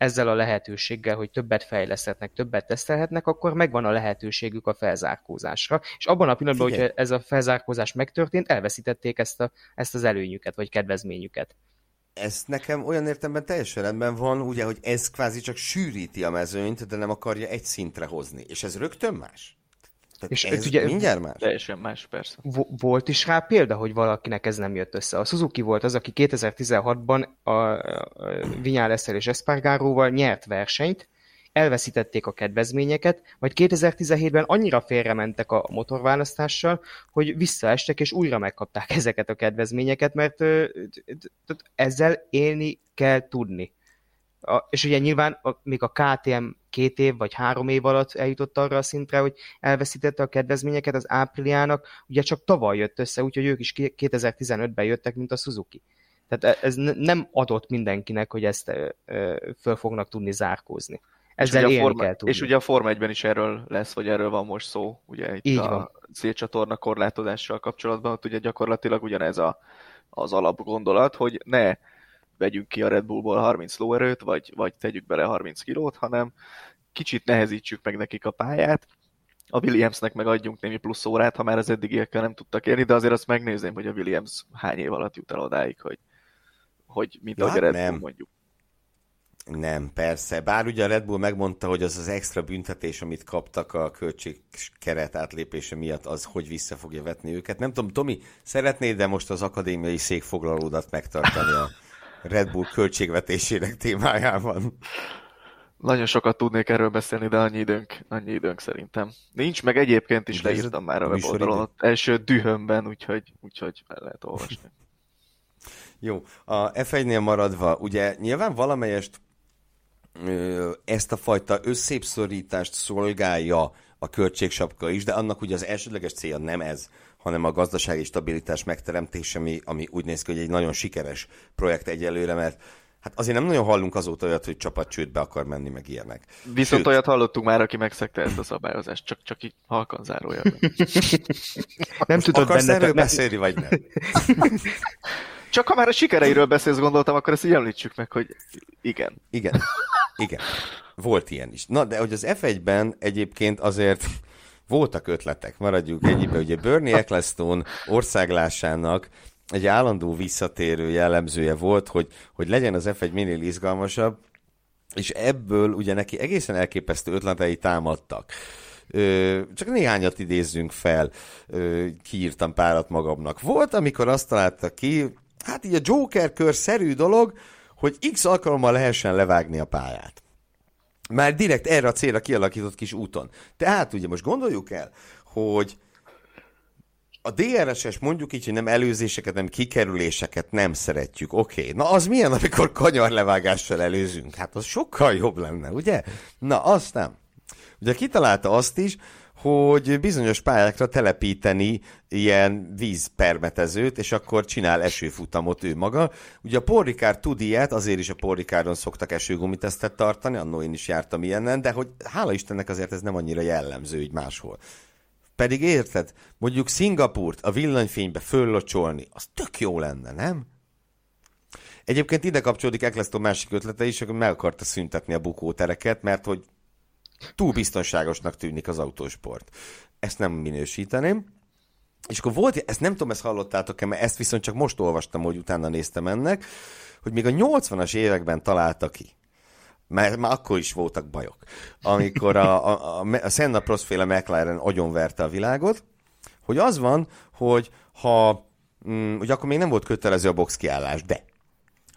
ezzel a lehetőséggel, hogy többet fejleszthetnek, többet tesztelhetnek, akkor megvan a lehetőségük a felzárkózásra. És abban a pillanatban, hogy ez a felzárkózás megtörtént, elveszítették ezt, a, ezt az előnyüket, vagy kedvezményüket. Ez nekem olyan értemben teljesen rendben van, ugye, hogy ez kvázi csak sűríti a mezőnyt, de nem akarja egy szintre hozni. És ez rögtön más? Tehát és ez ugye mindjárt más? Teljesen más, persze. Volt is rá példa, hogy valakinek ez nem jött össze. A Suzuki volt az, aki 2016-ban a Vinyales és Espargaróval nyert versenyt, elveszítették a kedvezményeket, majd 2017-ben annyira félrementek a motorválasztással, hogy visszaestek és újra megkapták ezeket a kedvezményeket, mert ezzel élni kell tudni. A, és ugye nyilván a, még a KTM két év vagy három év alatt eljutott arra a szintre, hogy elveszítette a kedvezményeket az ápriliának, ugye csak tavaly jött össze, úgyhogy ők is 2015-ben jöttek, mint a Suzuki. Tehát e, ez nem adott mindenkinek, hogy ezt föl fognak tudni zárkózni. Ezzel és, forma, kell tudni. és ugye a Forma 1-ben is erről lesz, vagy erről van most szó, ugye itt Így a van. célcsatorna korlátozással kapcsolatban, ott ugye gyakorlatilag ugyanez a, az alapgondolat, hogy ne vegyünk ki a Red Bullból 30 lóerőt, vagy, vagy tegyük bele 30 kilót, hanem kicsit nehezítsük meg nekik a pályát, a Williamsnek meg adjunk némi plusz órát, ha már az eddigiekkel nem tudtak érni, de azért azt megnézném, hogy a Williams hány év alatt jut el odáig, hogy, hogy mint ja, a Red Bull mondjuk. Nem, persze. Bár ugye a Red Bull megmondta, hogy az az extra büntetés, amit kaptak a keret átlépése miatt, az hogy vissza fogja vetni őket. Nem tudom, Tomi, szeretnéd de most az akadémiai székfoglalódat megtartani a Red Bull költségvetésének témájában. Nagyon sokat tudnék erről beszélni, de annyi időnk, annyi időnk szerintem. Nincs, meg egyébként is leírtam már a weboldalon, első dühömben, úgyhogy, úgyhogy el lehet olvasni. Jó, a F1-nél maradva, ugye nyilván valamelyest ezt a fajta összépszorítást szolgálja a költségsapka is, de annak ugye az elsődleges célja nem ez, hanem a gazdasági stabilitás megteremtése, ami, ami úgy néz ki, hogy egy nagyon sikeres projekt egyelőre, mert Hát azért nem nagyon hallunk azóta olyat, hogy csapat csődbe akar menni, meg ilyenek. Viszont Sőt, olyat hallottunk már, aki megszegte ezt a szabályozást, csak, csak így halkan zárója. nem tudod Akarsz benne, erről beszélni, vagy nem? Csak ha már a sikereiről beszélsz, gondoltam, akkor ezt így említsük meg, hogy igen. Igen. Igen. Volt ilyen is. Na, de hogy az F1-ben egyébként azért voltak ötletek, maradjuk ennyibe. Ugye Bernie Ecclestone országlásának egy állandó visszatérő jellemzője volt, hogy, hogy legyen az F1 minél izgalmasabb, és ebből ugye neki egészen elképesztő ötletei támadtak. Csak néhányat idézzünk fel, ö, kiírtam párat magamnak. Volt, amikor azt találta ki, hát így a Joker kör szerű dolog, hogy x alkalommal lehessen levágni a pályát. Már direkt erre a célra kialakított kis úton. Tehát ugye most gondoljuk el, hogy a DRS-es mondjuk így, hogy nem előzéseket, nem kikerüléseket nem szeretjük. Oké, okay. na az milyen, amikor kanyarlevágással előzünk? Hát az sokkal jobb lenne, ugye? Na, azt nem. Ugye kitalálta azt is, hogy bizonyos pályákra telepíteni ilyen vízpermetezőt, és akkor csinál esőfutamot ő maga. Ugye a porrikár tud ilyet, azért is a porrikáron szoktak esőgumitesztet tartani, annó én is jártam ilyenen, de hogy hála Istennek azért ez nem annyira jellemző így máshol. Pedig érted, mondjuk Szingapurt a villanyfénybe föllocsolni, az tök jó lenne, nem? Egyébként ide kapcsolódik Eccleston másik ötlete is, hogy meg akarta szüntetni a bukótereket, mert hogy túl biztonságosnak tűnik az autósport. Ezt nem minősíteném. És akkor volt, ezt nem tudom, ezt hallottátok-e, mert ezt viszont csak most olvastam, hogy utána néztem ennek, hogy még a 80-as években találta ki, mert már akkor is voltak bajok, amikor a, a, a, a Senna Prost féle McLaren agyonverte a világot, hogy az van, hogy ha mm, ugye akkor még nem volt kötelező a box kiállás, de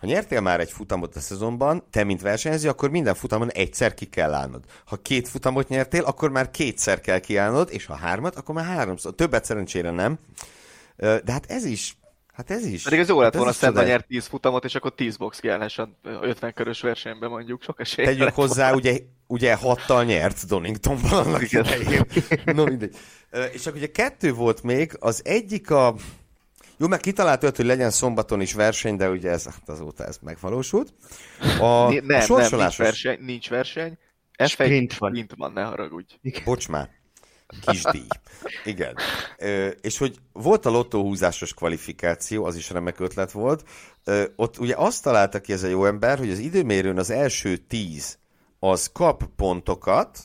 ha nyertél már egy futamot a szezonban, te mint versenyző, akkor minden futamon egyszer ki kell állnod. Ha két futamot nyertél, akkor már kétszer kell kiállnod, és ha hármat, akkor már háromszor. Többet szerencsére nem. De hát ez is Hát ez is. Pedig ez jó lett hát volna, Szenta nyert 10 futamot, és akkor 10 box kiállás a 50 körös versenyben mondjuk, sok esély. Tegyük hozzá, volna. ugye, ugye hattal nyert Doningtonban annak idején. no, mindegy. És akkor ugye kettő volt még, az egyik a... Jó, meg kitalált őt, hogy legyen szombaton is verseny, de ugye ez, hát azóta ez megvalósult. A, nem, a nem, nincs verseny, nincs verseny. Sprint van. Sprint van, ne haragudj. Bocs már. Kisdíj. Igen. Ö, és hogy volt a lottóhúzásos kvalifikáció, az is remek ötlet volt. Ö, ott ugye azt találta ki ez a jó ember, hogy az időmérőn az első tíz az kap pontokat,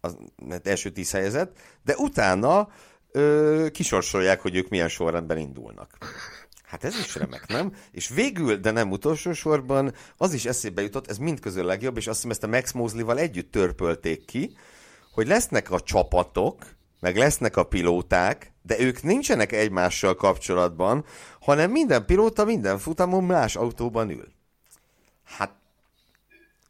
az első tíz helyezett, de utána ö, kisorsolják, hogy ők milyen sorrendben indulnak. Hát ez is remek, nem? És végül, de nem utolsó sorban, az is eszébe jutott, ez mind közül legjobb, és azt hiszem ezt a Max Mosley-val együtt törpölték ki, hogy lesznek a csapatok, meg lesznek a pilóták, de ők nincsenek egymással kapcsolatban, hanem minden pilóta minden futamon más autóban ül. Hát,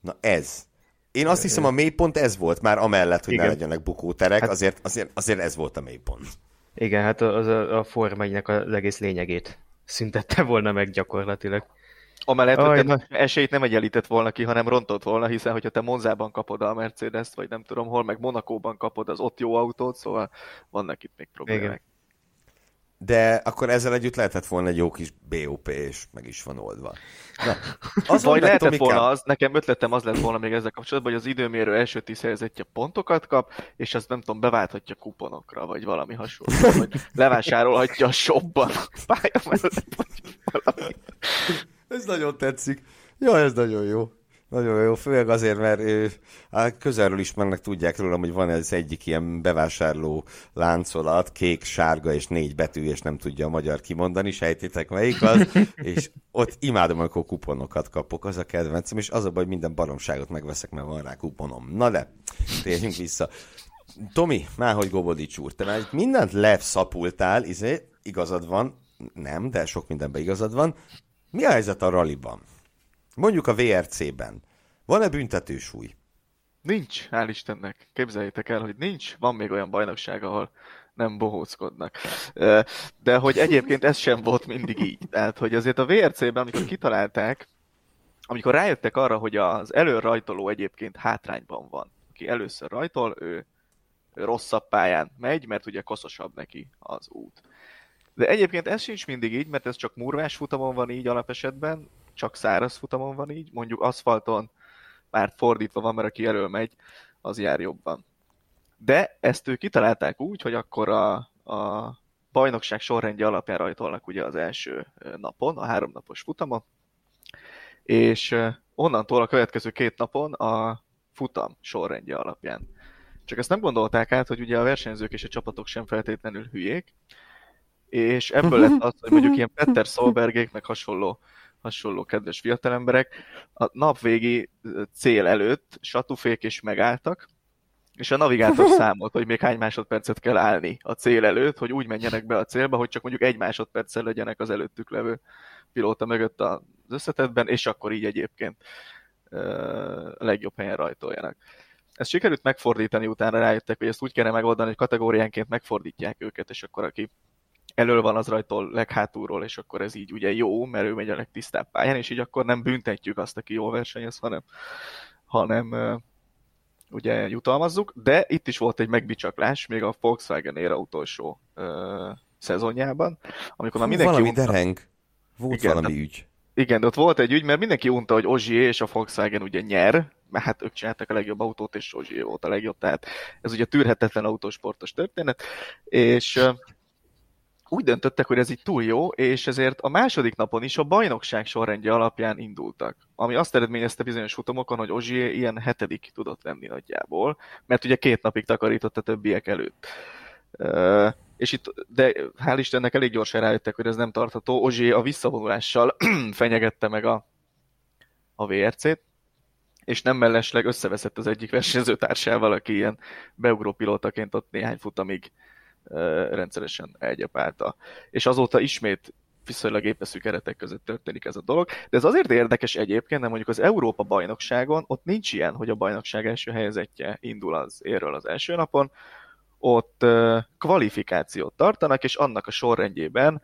na ez. Én azt hiszem a mélypont ez volt már amellett, hogy Igen. ne legyenek bukóterek, hát... azért, azért, azért ez volt a mélypont. Igen, hát az a, a Forma az egész lényegét szüntette volna meg gyakorlatilag. Amellett, hogy te esélyt nem egyenlített volna ki, hanem rontott volna, hiszen hogyha te Monzában kapod a Mercedes-t, vagy nem tudom hol, meg Monakóban kapod az ott jó autót, szóval vannak itt még problémák. Igen. De akkor ezzel együtt lehetett volna egy jó kis BOP, és meg is van oldva. Na, az vagy lehetett Tomikám... volna az, nekem ötletem az lett volna még ezzel kapcsolatban, hogy az időmérő első tíz helyezettje pontokat kap, és azt nem tudom, beválthatja kuponokra, vagy valami hasonló, vagy levásárolhatja a shopban pálya mellett, vagy valami. Ez nagyon tetszik. Ja, ez nagyon jó. Nagyon jó, főleg azért, mert ő, hát közelről ismernek, tudják rólam, hogy van ez egyik ilyen bevásárló láncolat, kék, sárga és négy betű, és nem tudja a magyar kimondani, sejtétek melyik az, és ott imádom, amikor kuponokat kapok, az a kedvencem, és az a baj, hogy minden baromságot megveszek, mert van rá kuponom. Na de, térjünk vissza. Tomi, már hogy Gobodics úr, te már mindent leszapultál, izé, igazad van, nem, de sok mindenben igazad van. Mi a helyzet a ralliban? Mondjuk a VRC-ben. Van-e büntetősúly? Nincs, hál' Istennek. Képzeljétek el, hogy nincs. Van még olyan bajnokság, ahol nem bohóckodnak. De hogy egyébként ez sem volt mindig így. Tehát, hogy azért a VRC-ben, amikor kitalálták, amikor rájöttek arra, hogy az előrajtoló egyébként hátrányban van, aki először rajtol, ő, rosszabb pályán megy, mert ugye koszosabb neki az út. De egyébként ez sincs mindig így, mert ez csak murvás futamon van így alapesetben, csak száraz futamon van így, mondjuk aszfalton már fordítva van, mert aki elől megy, az jár jobban. De ezt ők kitalálták úgy, hogy akkor a, a bajnokság sorrendje alapján rajtolnak ugye az első napon, a háromnapos futamon, és onnantól a következő két napon a futam sorrendje alapján. Csak ezt nem gondolták át, hogy ugye a versenyzők és a csapatok sem feltétlenül hülyék, és ebből lett az, hogy mondjuk ilyen Petter Solbergék, meg hasonló, hasonló kedves fiatalemberek a napvégi cél előtt satufék is megálltak, és a navigátor számolt, hogy még hány másodpercet kell állni a cél előtt, hogy úgy menjenek be a célba, hogy csak mondjuk egy másodperccel legyenek az előttük levő pilóta mögött az összetetben, és akkor így egyébként a legjobb helyen rajtoljanak. Ezt sikerült megfordítani, utána rájöttek, hogy ezt úgy kellene megoldani, hogy kategóriánként megfordítják őket, és akkor aki elől van az rajtól leghátulról, és akkor ez így ugye jó, mert ő megy a legtisztább pályán, és így akkor nem büntetjük azt, aki jól versenyez, hanem, hanem ugye jutalmazzuk, de itt is volt egy megbicsaklás, még a Volkswagen éra utolsó uh, szezonjában, amikor már mindenki... Valami unta... dereng. Volt igen, valami ügy. Igen, de ott volt egy ügy, mert mindenki unta, hogy Ozsié és a Volkswagen ugye nyer, mert hát ők csináltak a legjobb autót, és Ozsié volt a legjobb, tehát ez ugye tűrhetetlen autósportos történet, és úgy döntöttek, hogy ez így túl jó, és ezért a második napon is a bajnokság sorrendje alapján indultak. Ami azt eredményezte bizonyos futamokon, hogy Ozsié ilyen hetedik tudott lenni nagyjából, mert ugye két napig takarított a többiek előtt. Uh, és itt, de hál' Istennek elég gyorsan rájöttek, hogy ez nem tartható. Ozsié a visszavonulással fenyegette meg a, a VRC-t, és nem mellesleg összeveszett az egyik versenyzőtársával, aki ilyen beugró pilótaként ott néhány futamig rendszeresen elgyepálta. És azóta ismét viszonylag épeszű keretek között történik ez a dolog. De ez azért érdekes egyébként, nem mondjuk az Európa bajnokságon, ott nincs ilyen, hogy a bajnokság első helyezettje indul az érről az első napon, ott kvalifikációt tartanak, és annak a sorrendjében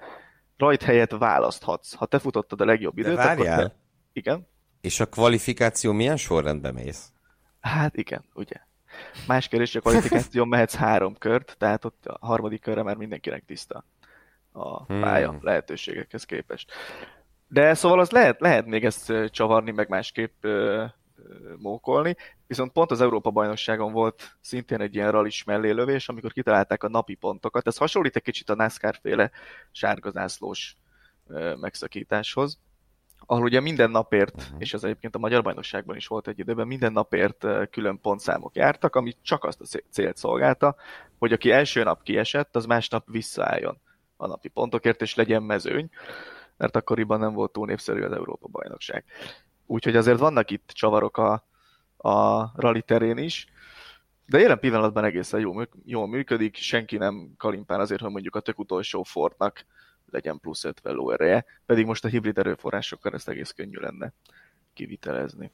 rajt helyet választhatsz. Ha te futottad a legjobb időt, akkor te... Igen. És a kvalifikáció milyen sorrendben mész? Hát igen, ugye. Más kérdés, hogy a kvalifikáció mehetsz három kört, tehát ott a harmadik körre már mindenkinek tiszta a hmm. pálya hmm. lehetőségekhez képest. De szóval az lehet, lehet még ezt csavarni, meg másképp mókolni, viszont pont az Európa-bajnokságon volt szintén egy ilyen rallis mellélövés, amikor kitalálták a napi pontokat. Ez hasonlít egy kicsit a NASCAR-féle sárgazászlós megszakításhoz, ahol ugye minden napért, uh-huh. és ez egyébként a Magyar Bajnokságban is volt egy időben, minden napért külön pontszámok jártak, ami csak azt a célt szolgálta, hogy aki első nap kiesett, az másnap visszaálljon a napi pontokért, és legyen mezőny, mert akkoriban nem volt túl népszerű az Európa-bajnokság. Úgyhogy azért vannak itt csavarok a, a rally terén is, de jelen pillanatban egészen jól, jól működik, senki nem kalimpál azért, hogy mondjuk a tök utolsó Fordnak legyen plusz 50 lóereje, pedig most a hibrid erőforrásokkal ezt egész könnyű lenne kivitelezni.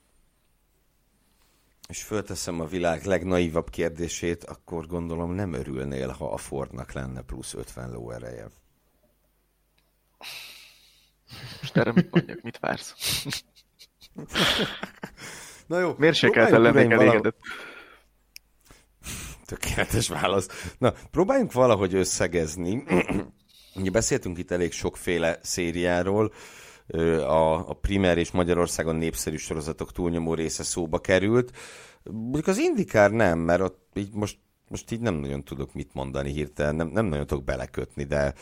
És fölteszem a világ legnaivabb kérdését, akkor gondolom nem örülnél, ha a Fordnak lenne plusz 50 lóereje. Most erre mit mondjak, mit vársz? Na jó. Mérsékelten lennék elégedett. Tökéletes válasz. Na, próbáljunk valahogy összegezni. Ugye beszéltünk itt elég sokféle szériáról, a, a primer és Magyarországon népszerű sorozatok túlnyomó része szóba került. Mondjuk az Indikár nem, mert ott így most most így nem nagyon tudok mit mondani hirtelen, nem, nem nagyon tudok belekötni, de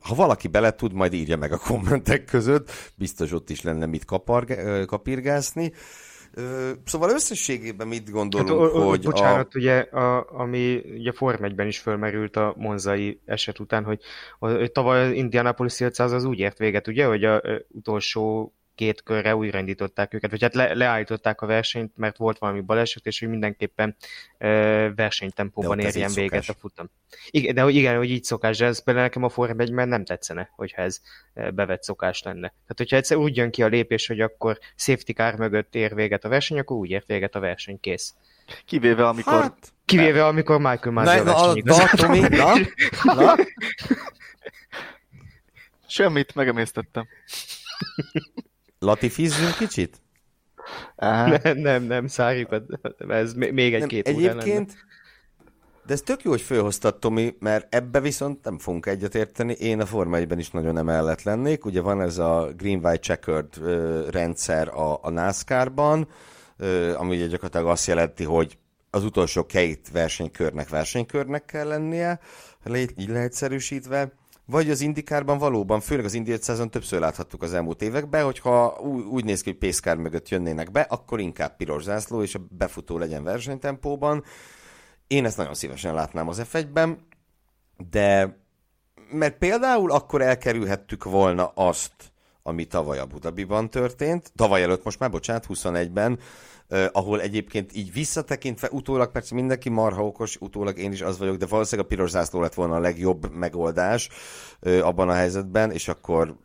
ha valaki bele tud, majd írja meg a kommentek között, biztos ott is lenne mit kaparg- kapirgászni. Szóval összességében mit gondolunk, hát, o, o, hogy Bocsánat, a... ugye, a, ami ugye Form 1 is fölmerült a Monzai eset után, hogy, hogy tavaly az Indianapolis 500 az úgy ért véget, ugye, hogy a, a utolsó két körre újraindították őket, vagy hát le, leállították a versenyt, mert volt valami baleset, és hogy mindenképpen ö, versenytempóban érjen véget szokás. a futam. Igen, de hogy igen, hogy így szokás, de ez például nekem a Form 1 nem tetszene, hogyha ez bevett szokás lenne. Tehát, hogyha egyszer úgy jön ki a lépés, hogy akkor safety car mögött ér véget a verseny, akkor úgy ért véget a verseny, kész. Kivéve, amikor... Hát, Kivéve, amikor Michael Masi a versenyig. Na, na, na. Semmit, megemésztettem. Latifizzünk kicsit? Nem, nem, nem, szárjuk, ez még egy-két Egyébként, de ez tök jó, hogy fölhoztad, Tomi, mert ebbe viszont nem fogunk egyetérteni. Én a Forma 1 is nagyon emellett lennék. Ugye van ez a Green-White Checkered rendszer a, a NASCAR-ban, ami ugye gyakorlatilag azt jelenti, hogy az utolsó két versenykörnek versenykörnek kell lennie, így leegyszerűsítve vagy az indikárban valóban, főleg az Indy 500-on többször láthattuk az elmúlt években, hogyha úgy, úgy néz ki, hogy pészkár mögött jönnének be, akkor inkább piros zászló, és a befutó legyen versenytempóban. Én ezt nagyon szívesen látnám az F1-ben, de mert például akkor elkerülhettük volna azt, ami tavaly Abu Dhabiban történt, tavaly előtt most már, bocsánat, 21-ben, Uh, ahol egyébként így visszatekintve, utólag persze mindenki marha okos, utólag én is az vagyok, de valószínűleg a piros zászló lett volna a legjobb megoldás uh, abban a helyzetben, és akkor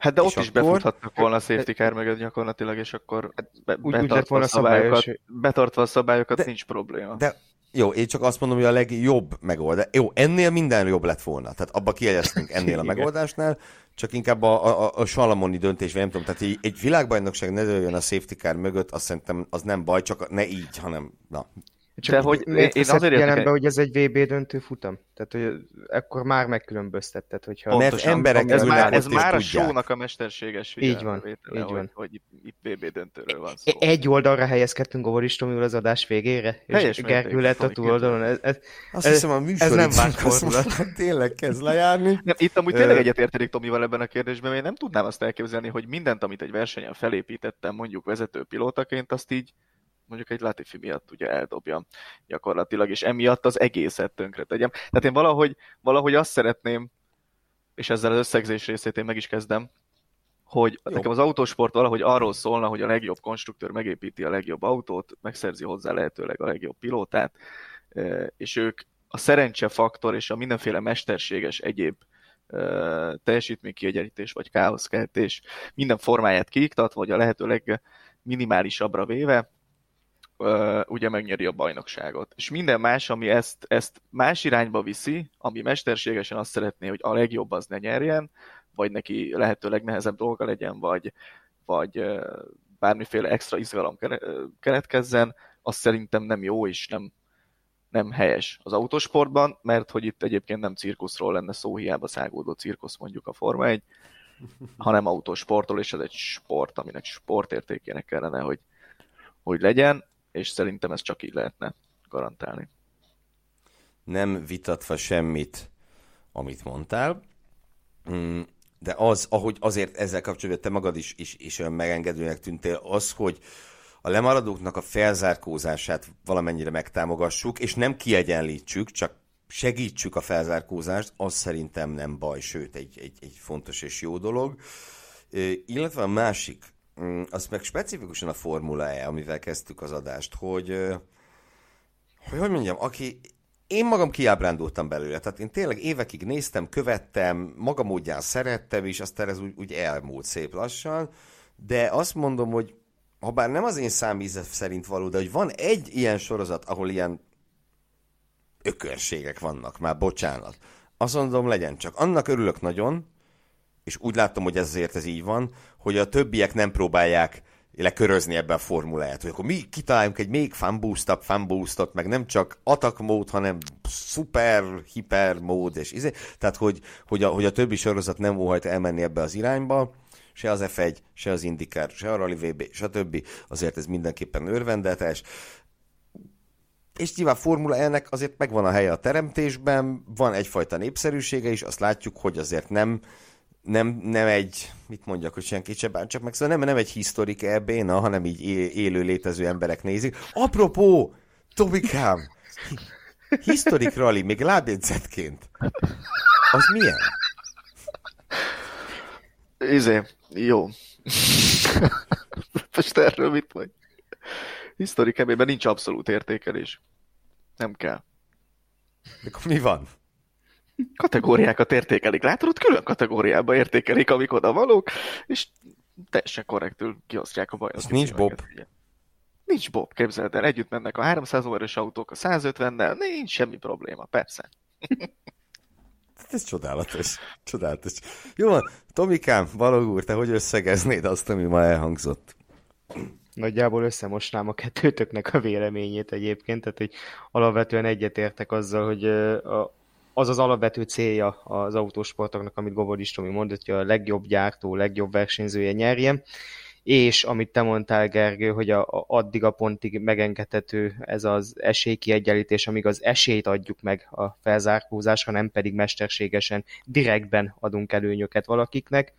Hát de ott is akkor... befuthattak volna a safety car mögött gyakorlatilag, és akkor be, úgy, betartva, úgy a szabályokat, betartva a szabályokat de, nincs probléma. De jó, én csak azt mondom, hogy a legjobb megoldás. Jó, ennél minden jobb lett volna. Tehát abba kiegyeztünk ennél a megoldásnál, csak inkább a, a, a Salamoni döntés, vagy nem tudom, tehát egy világbajnokság ne jön a safety car mögött, azt szerintem az nem baj, csak ne így, hanem na, csak De hogy én, én azért jelenbe, hogy ez egy VB döntő futam? Tehát, hogy akkor már megkülönböztetted, hogyha... Mert emberek ez már, ez már a show-nak a mesterséges így van, vétele, így van. Hogy, hogy itt VB döntőről van szó. Egy oldalra helyezkedtünk a Tomiul az adás végére, és Gergő lett a túloldalon. Ez, ez, Azt ez, hiszem a műsor ez nem vált fordulat. Tényleg kezd lejárni. Nem, itt amúgy tényleg egyetértenék Tomival ebben a kérdésben, mert én nem tudnám azt elképzelni, hogy mindent, amit egy versenyen felépítettem, mondjuk vezető pilótaként, azt így mondjuk egy Latifi miatt ugye eldobjam gyakorlatilag, és emiatt az egészet tönkre tegyem. Tehát én valahogy, valahogy azt szeretném, és ezzel az összegzés részét én meg is kezdem, hogy Jó. nekem az autósport valahogy arról szólna, hogy a legjobb konstruktőr megépíti a legjobb autót, megszerzi hozzá lehetőleg a legjobb pilótát, és ők a szerencsefaktor és a mindenféle mesterséges egyéb teljesítménykiegyenlítés vagy káoszkeltés minden formáját kiiktat, vagy a lehető legminimálisabbra véve, uh, ugye megnyeri a bajnokságot. És minden más, ami ezt, ezt más irányba viszi, ami mesterségesen azt szeretné, hogy a legjobb az ne nyerjen, vagy neki lehető legnehezebb dolga legyen, vagy, vagy bármiféle extra izgalom keletkezzen, az szerintem nem jó, és nem, nem helyes az autósportban, mert hogy itt egyébként nem cirkuszról lenne szó, hiába szágódó cirkusz mondjuk a Forma 1, hanem autósportról, és ez egy sport, aminek sportértékének kellene, hogy, hogy legyen, és szerintem ez csak így lehetne garantálni. Nem vitatva semmit, amit mondtál, mm, de az, ahogy azért ezzel kapcsolatban te magad is, is, is olyan megengedőnek tűntél, az, hogy a lemaradóknak a felzárkózását valamennyire megtámogassuk, és nem kiegyenlítsük, csak segítsük a felzárkózást, az szerintem nem baj, sőt, egy, egy, egy fontos és jó dolog. Illetve a másik, az meg specifikusan a Formula E, amivel kezdtük az adást, hogy, hogy hogy mondjam, aki én magam kiábrándultam belőle, tehát én tényleg évekig néztem, követtem, maga módján szerettem, és aztán ez úgy, úgy elmúlt szép lassan, de azt mondom, hogy ha bár nem az én számíze szerint való, de hogy van egy ilyen sorozat, ahol ilyen ökörségek vannak, már bocsánat. Azt mondom, legyen csak. Annak örülök nagyon, és úgy látom, hogy ezért ez így van, hogy a többiek nem próbálják lekörözni ebbe a formuláját, hogy akkor mi kitaláljunk egy még fanboost fanboostot, meg nem csak attack mód, hanem szuper, hiper mód, és izé. Tehát, hogy, hogy, a, hogy a többi sorozat nem óhajt elmenni ebbe az irányba, se az F1, se az IndyCar, se a Rally VB, stb. Azért ez mindenképpen örvendetes. És nyilván Formula ennek azért megvan a helye a teremtésben, van egyfajta népszerűsége is, azt látjuk, hogy azért nem, nem, nem egy, mit mondjak, hogy senki se csak meg, szóval nem, nem egy historik ebéna, hanem így élő létező emberek nézik. Apropó, Tobikám, historik rally, még lábjegyzetként. Az milyen? Izé, jó. Most erről mit vagy? Historik ebében nincs abszolút értékelés. Nem kell. Mikor mi van? Kategóriákat értékelik. Látod, ott külön kategóriába értékelik, amik oda valók, és teljesen korrektül kiosztják a bajot. És nincs Bob. Nincs Bob, képzeld el. Együtt mennek a 300 óros autók a 150-nel, nincs semmi probléma, persze. Ez csodálatos. Csodálatos. Jó van, Tomikám, Balog úr, te hogy összegeznéd azt, ami ma elhangzott? Nagyjából összemosnám a kettőtöknek a véleményét egyébként, tehát hogy alapvetően egyetértek azzal, hogy a, az az alapvető célja az autósportoknak, amit Govodi Tomi mondott, hogy a legjobb gyártó, legjobb versenyzője nyerjen, és amit te mondtál, Gergő, hogy a, a, addig a pontig megengedhető ez az esélykiegyenlítés, amíg az esélyt adjuk meg a felzárkózásra, nem pedig mesterségesen direktben adunk előnyöket valakiknek.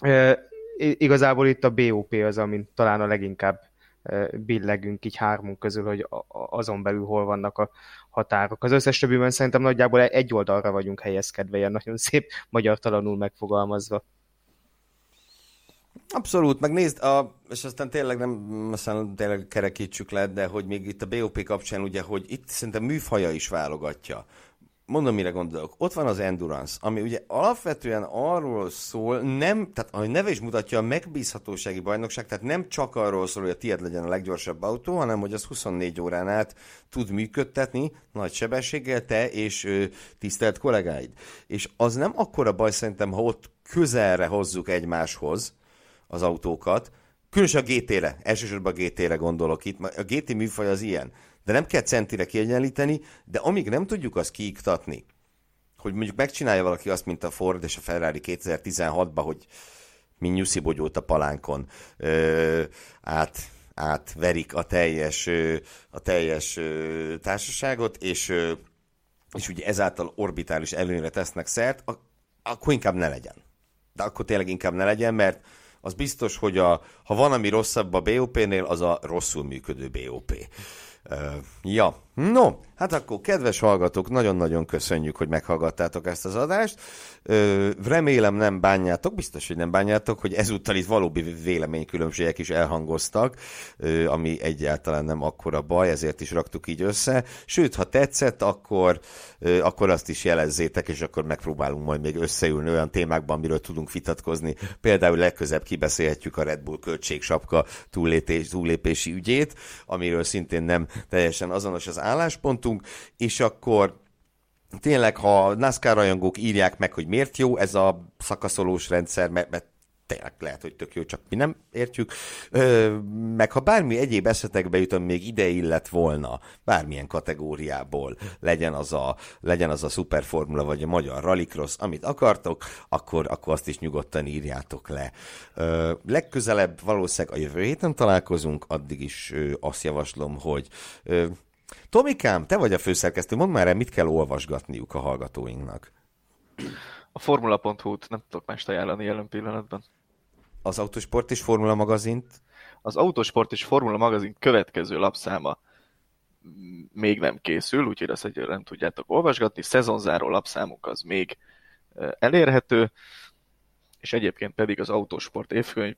E, igazából itt a BOP az, amin talán a leginkább billegünk így hármunk közül, hogy azon belül hol vannak a határok. Az összes többiben szerintem nagyjából egy oldalra vagyunk helyezkedve, ilyen nagyon szép magyar talanul megfogalmazva. Abszolút, meg nézd, a, és aztán tényleg nem, aztán tényleg kerekítsük le, de hogy még itt a BOP kapcsán ugye, hogy itt szerintem műfaja is válogatja mondom, mire gondolok. Ott van az Endurance, ami ugye alapvetően arról szól, nem, tehát ahogy neve is mutatja, a megbízhatósági bajnokság, tehát nem csak arról szól, hogy a tiéd legyen a leggyorsabb autó, hanem hogy az 24 órán át tud működtetni nagy sebességgel te és ö, tisztelt kollégáid. És az nem akkora baj szerintem, ha ott közelre hozzuk egymáshoz az autókat, Különösen a GT-re, elsősorban a GT-re gondolok itt, a GT műfaj az ilyen de nem kell centire kiegyenlíteni, de amíg nem tudjuk azt kiiktatni, hogy mondjuk megcsinálja valaki azt, mint a Ford és a Ferrari 2016-ban, hogy mint nyuszi bogyót a palánkon ö, át, átverik a teljes, ö, a teljes ö, társaságot, és, ö, és ugye ezáltal orbitális előnyre tesznek szert, akkor inkább ne legyen. De akkor tényleg inkább ne legyen, mert az biztos, hogy a, ha van, ami rosszabb a BOP-nél, az a rosszul működő BOP. Ja, no, hát akkor kedves hallgatók, nagyon-nagyon köszönjük, hogy meghallgattátok ezt az adást. remélem nem bánjátok, biztos, hogy nem bánjátok, hogy ezúttal itt valóbi véleménykülönbségek is elhangoztak, ami egyáltalán nem akkora baj, ezért is raktuk így össze. Sőt, ha tetszett, akkor, akkor azt is jelezzétek, és akkor megpróbálunk majd még összeülni olyan témákban, amiről tudunk vitatkozni. Például legközebb kibeszélhetjük a Red Bull költségsapka túllépés, túllépési ügyét, amiről szintén nem teljesen azonos az álláspontunk, és akkor tényleg, ha NASCAR rajongók írják meg, hogy miért jó ez a szakaszolós rendszer, mert, mert tényleg lehet, hogy tök jó, csak mi nem értjük. Ö, meg ha bármi egyéb esetekbe jutom, még ide illet volna, bármilyen kategóriából, legyen az a, legyen az a szuperformula, vagy a magyar rallycross, amit akartok, akkor, akkor azt is nyugodtan írjátok le. Ö, legközelebb valószínűleg a jövő héten találkozunk, addig is ö, azt javaslom, hogy ö, Tomikám, te vagy a főszerkesztő, mondd már el, mit kell olvasgatniuk a hallgatóinknak. A Formula.hu-t nem tudok mást ajánlani jelen pillanatban. Az Autosport és Formula magazint? Az Autosport és Formula magazin következő lapszáma még nem készül, úgyhogy azt egyébként tudjátok olvasgatni. Szezonzáró lapszámuk az még elérhető, és egyébként pedig az Autosport évkönyv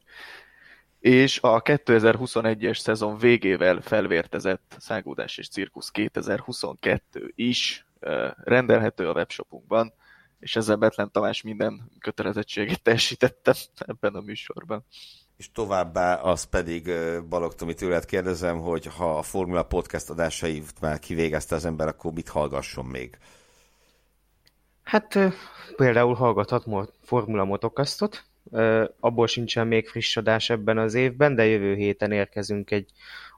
és a 2021-es szezon végével felvértezett Szágódás és Cirkusz 2022 is rendelhető a webshopunkban, és ezzel Betlen Tamás minden kötelezettségét teljesítettem ebben a műsorban. És továbbá az pedig Balog Tomi tőled kérdezem, hogy ha a Formula Podcast adásait már kivégezte az ember, akkor mit hallgasson még? Hát például hallgathat Formula Motocastot, abból sincsen még friss adás ebben az évben, de jövő héten érkezünk egy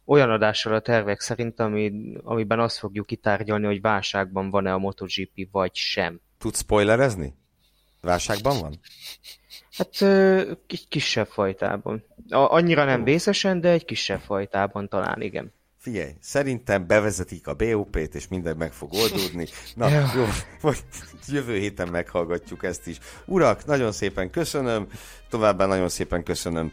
olyan adással a tervek szerint, ami, amiben azt fogjuk kitárgyalni, hogy válságban van-e a MotoGP vagy sem. Tudsz spoilerezni? Válságban van? Hát egy kisebb fajtában. Annyira nem vészesen, de egy kisebb fajtában talán, igen. Figyelj, szerintem bevezetik a BOP-t, és minden meg fog oldódni. Na, jó, majd jövő héten meghallgatjuk ezt is. Urak, nagyon szépen köszönöm, továbbá nagyon szépen köszönöm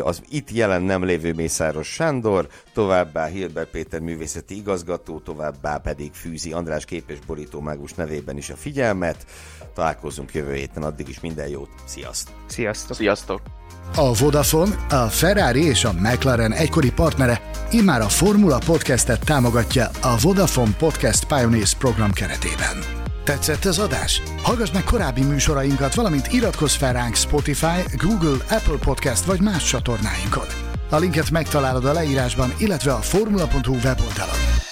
az itt jelen nem lévő Mészáros Sándor, továbbá Hilbert Péter művészeti igazgató, továbbá pedig Fűzi András képes borító mágus nevében is a figyelmet. Találkozunk jövő héten, addig is minden jót. Sziasztok! Sziasztok! Sziasztok! A Vodafone, a Ferrari és a McLaren egykori partnere immár a Formula Podcastet támogatja a Vodafone Podcast Pioneers program keretében. Tetszett az adás? Hallgass meg korábbi műsorainkat, valamint iratkozz fel ránk Spotify, Google, Apple Podcast vagy más csatornáinkon. A linket megtalálod a leírásban, illetve a formula.hu weboldalon.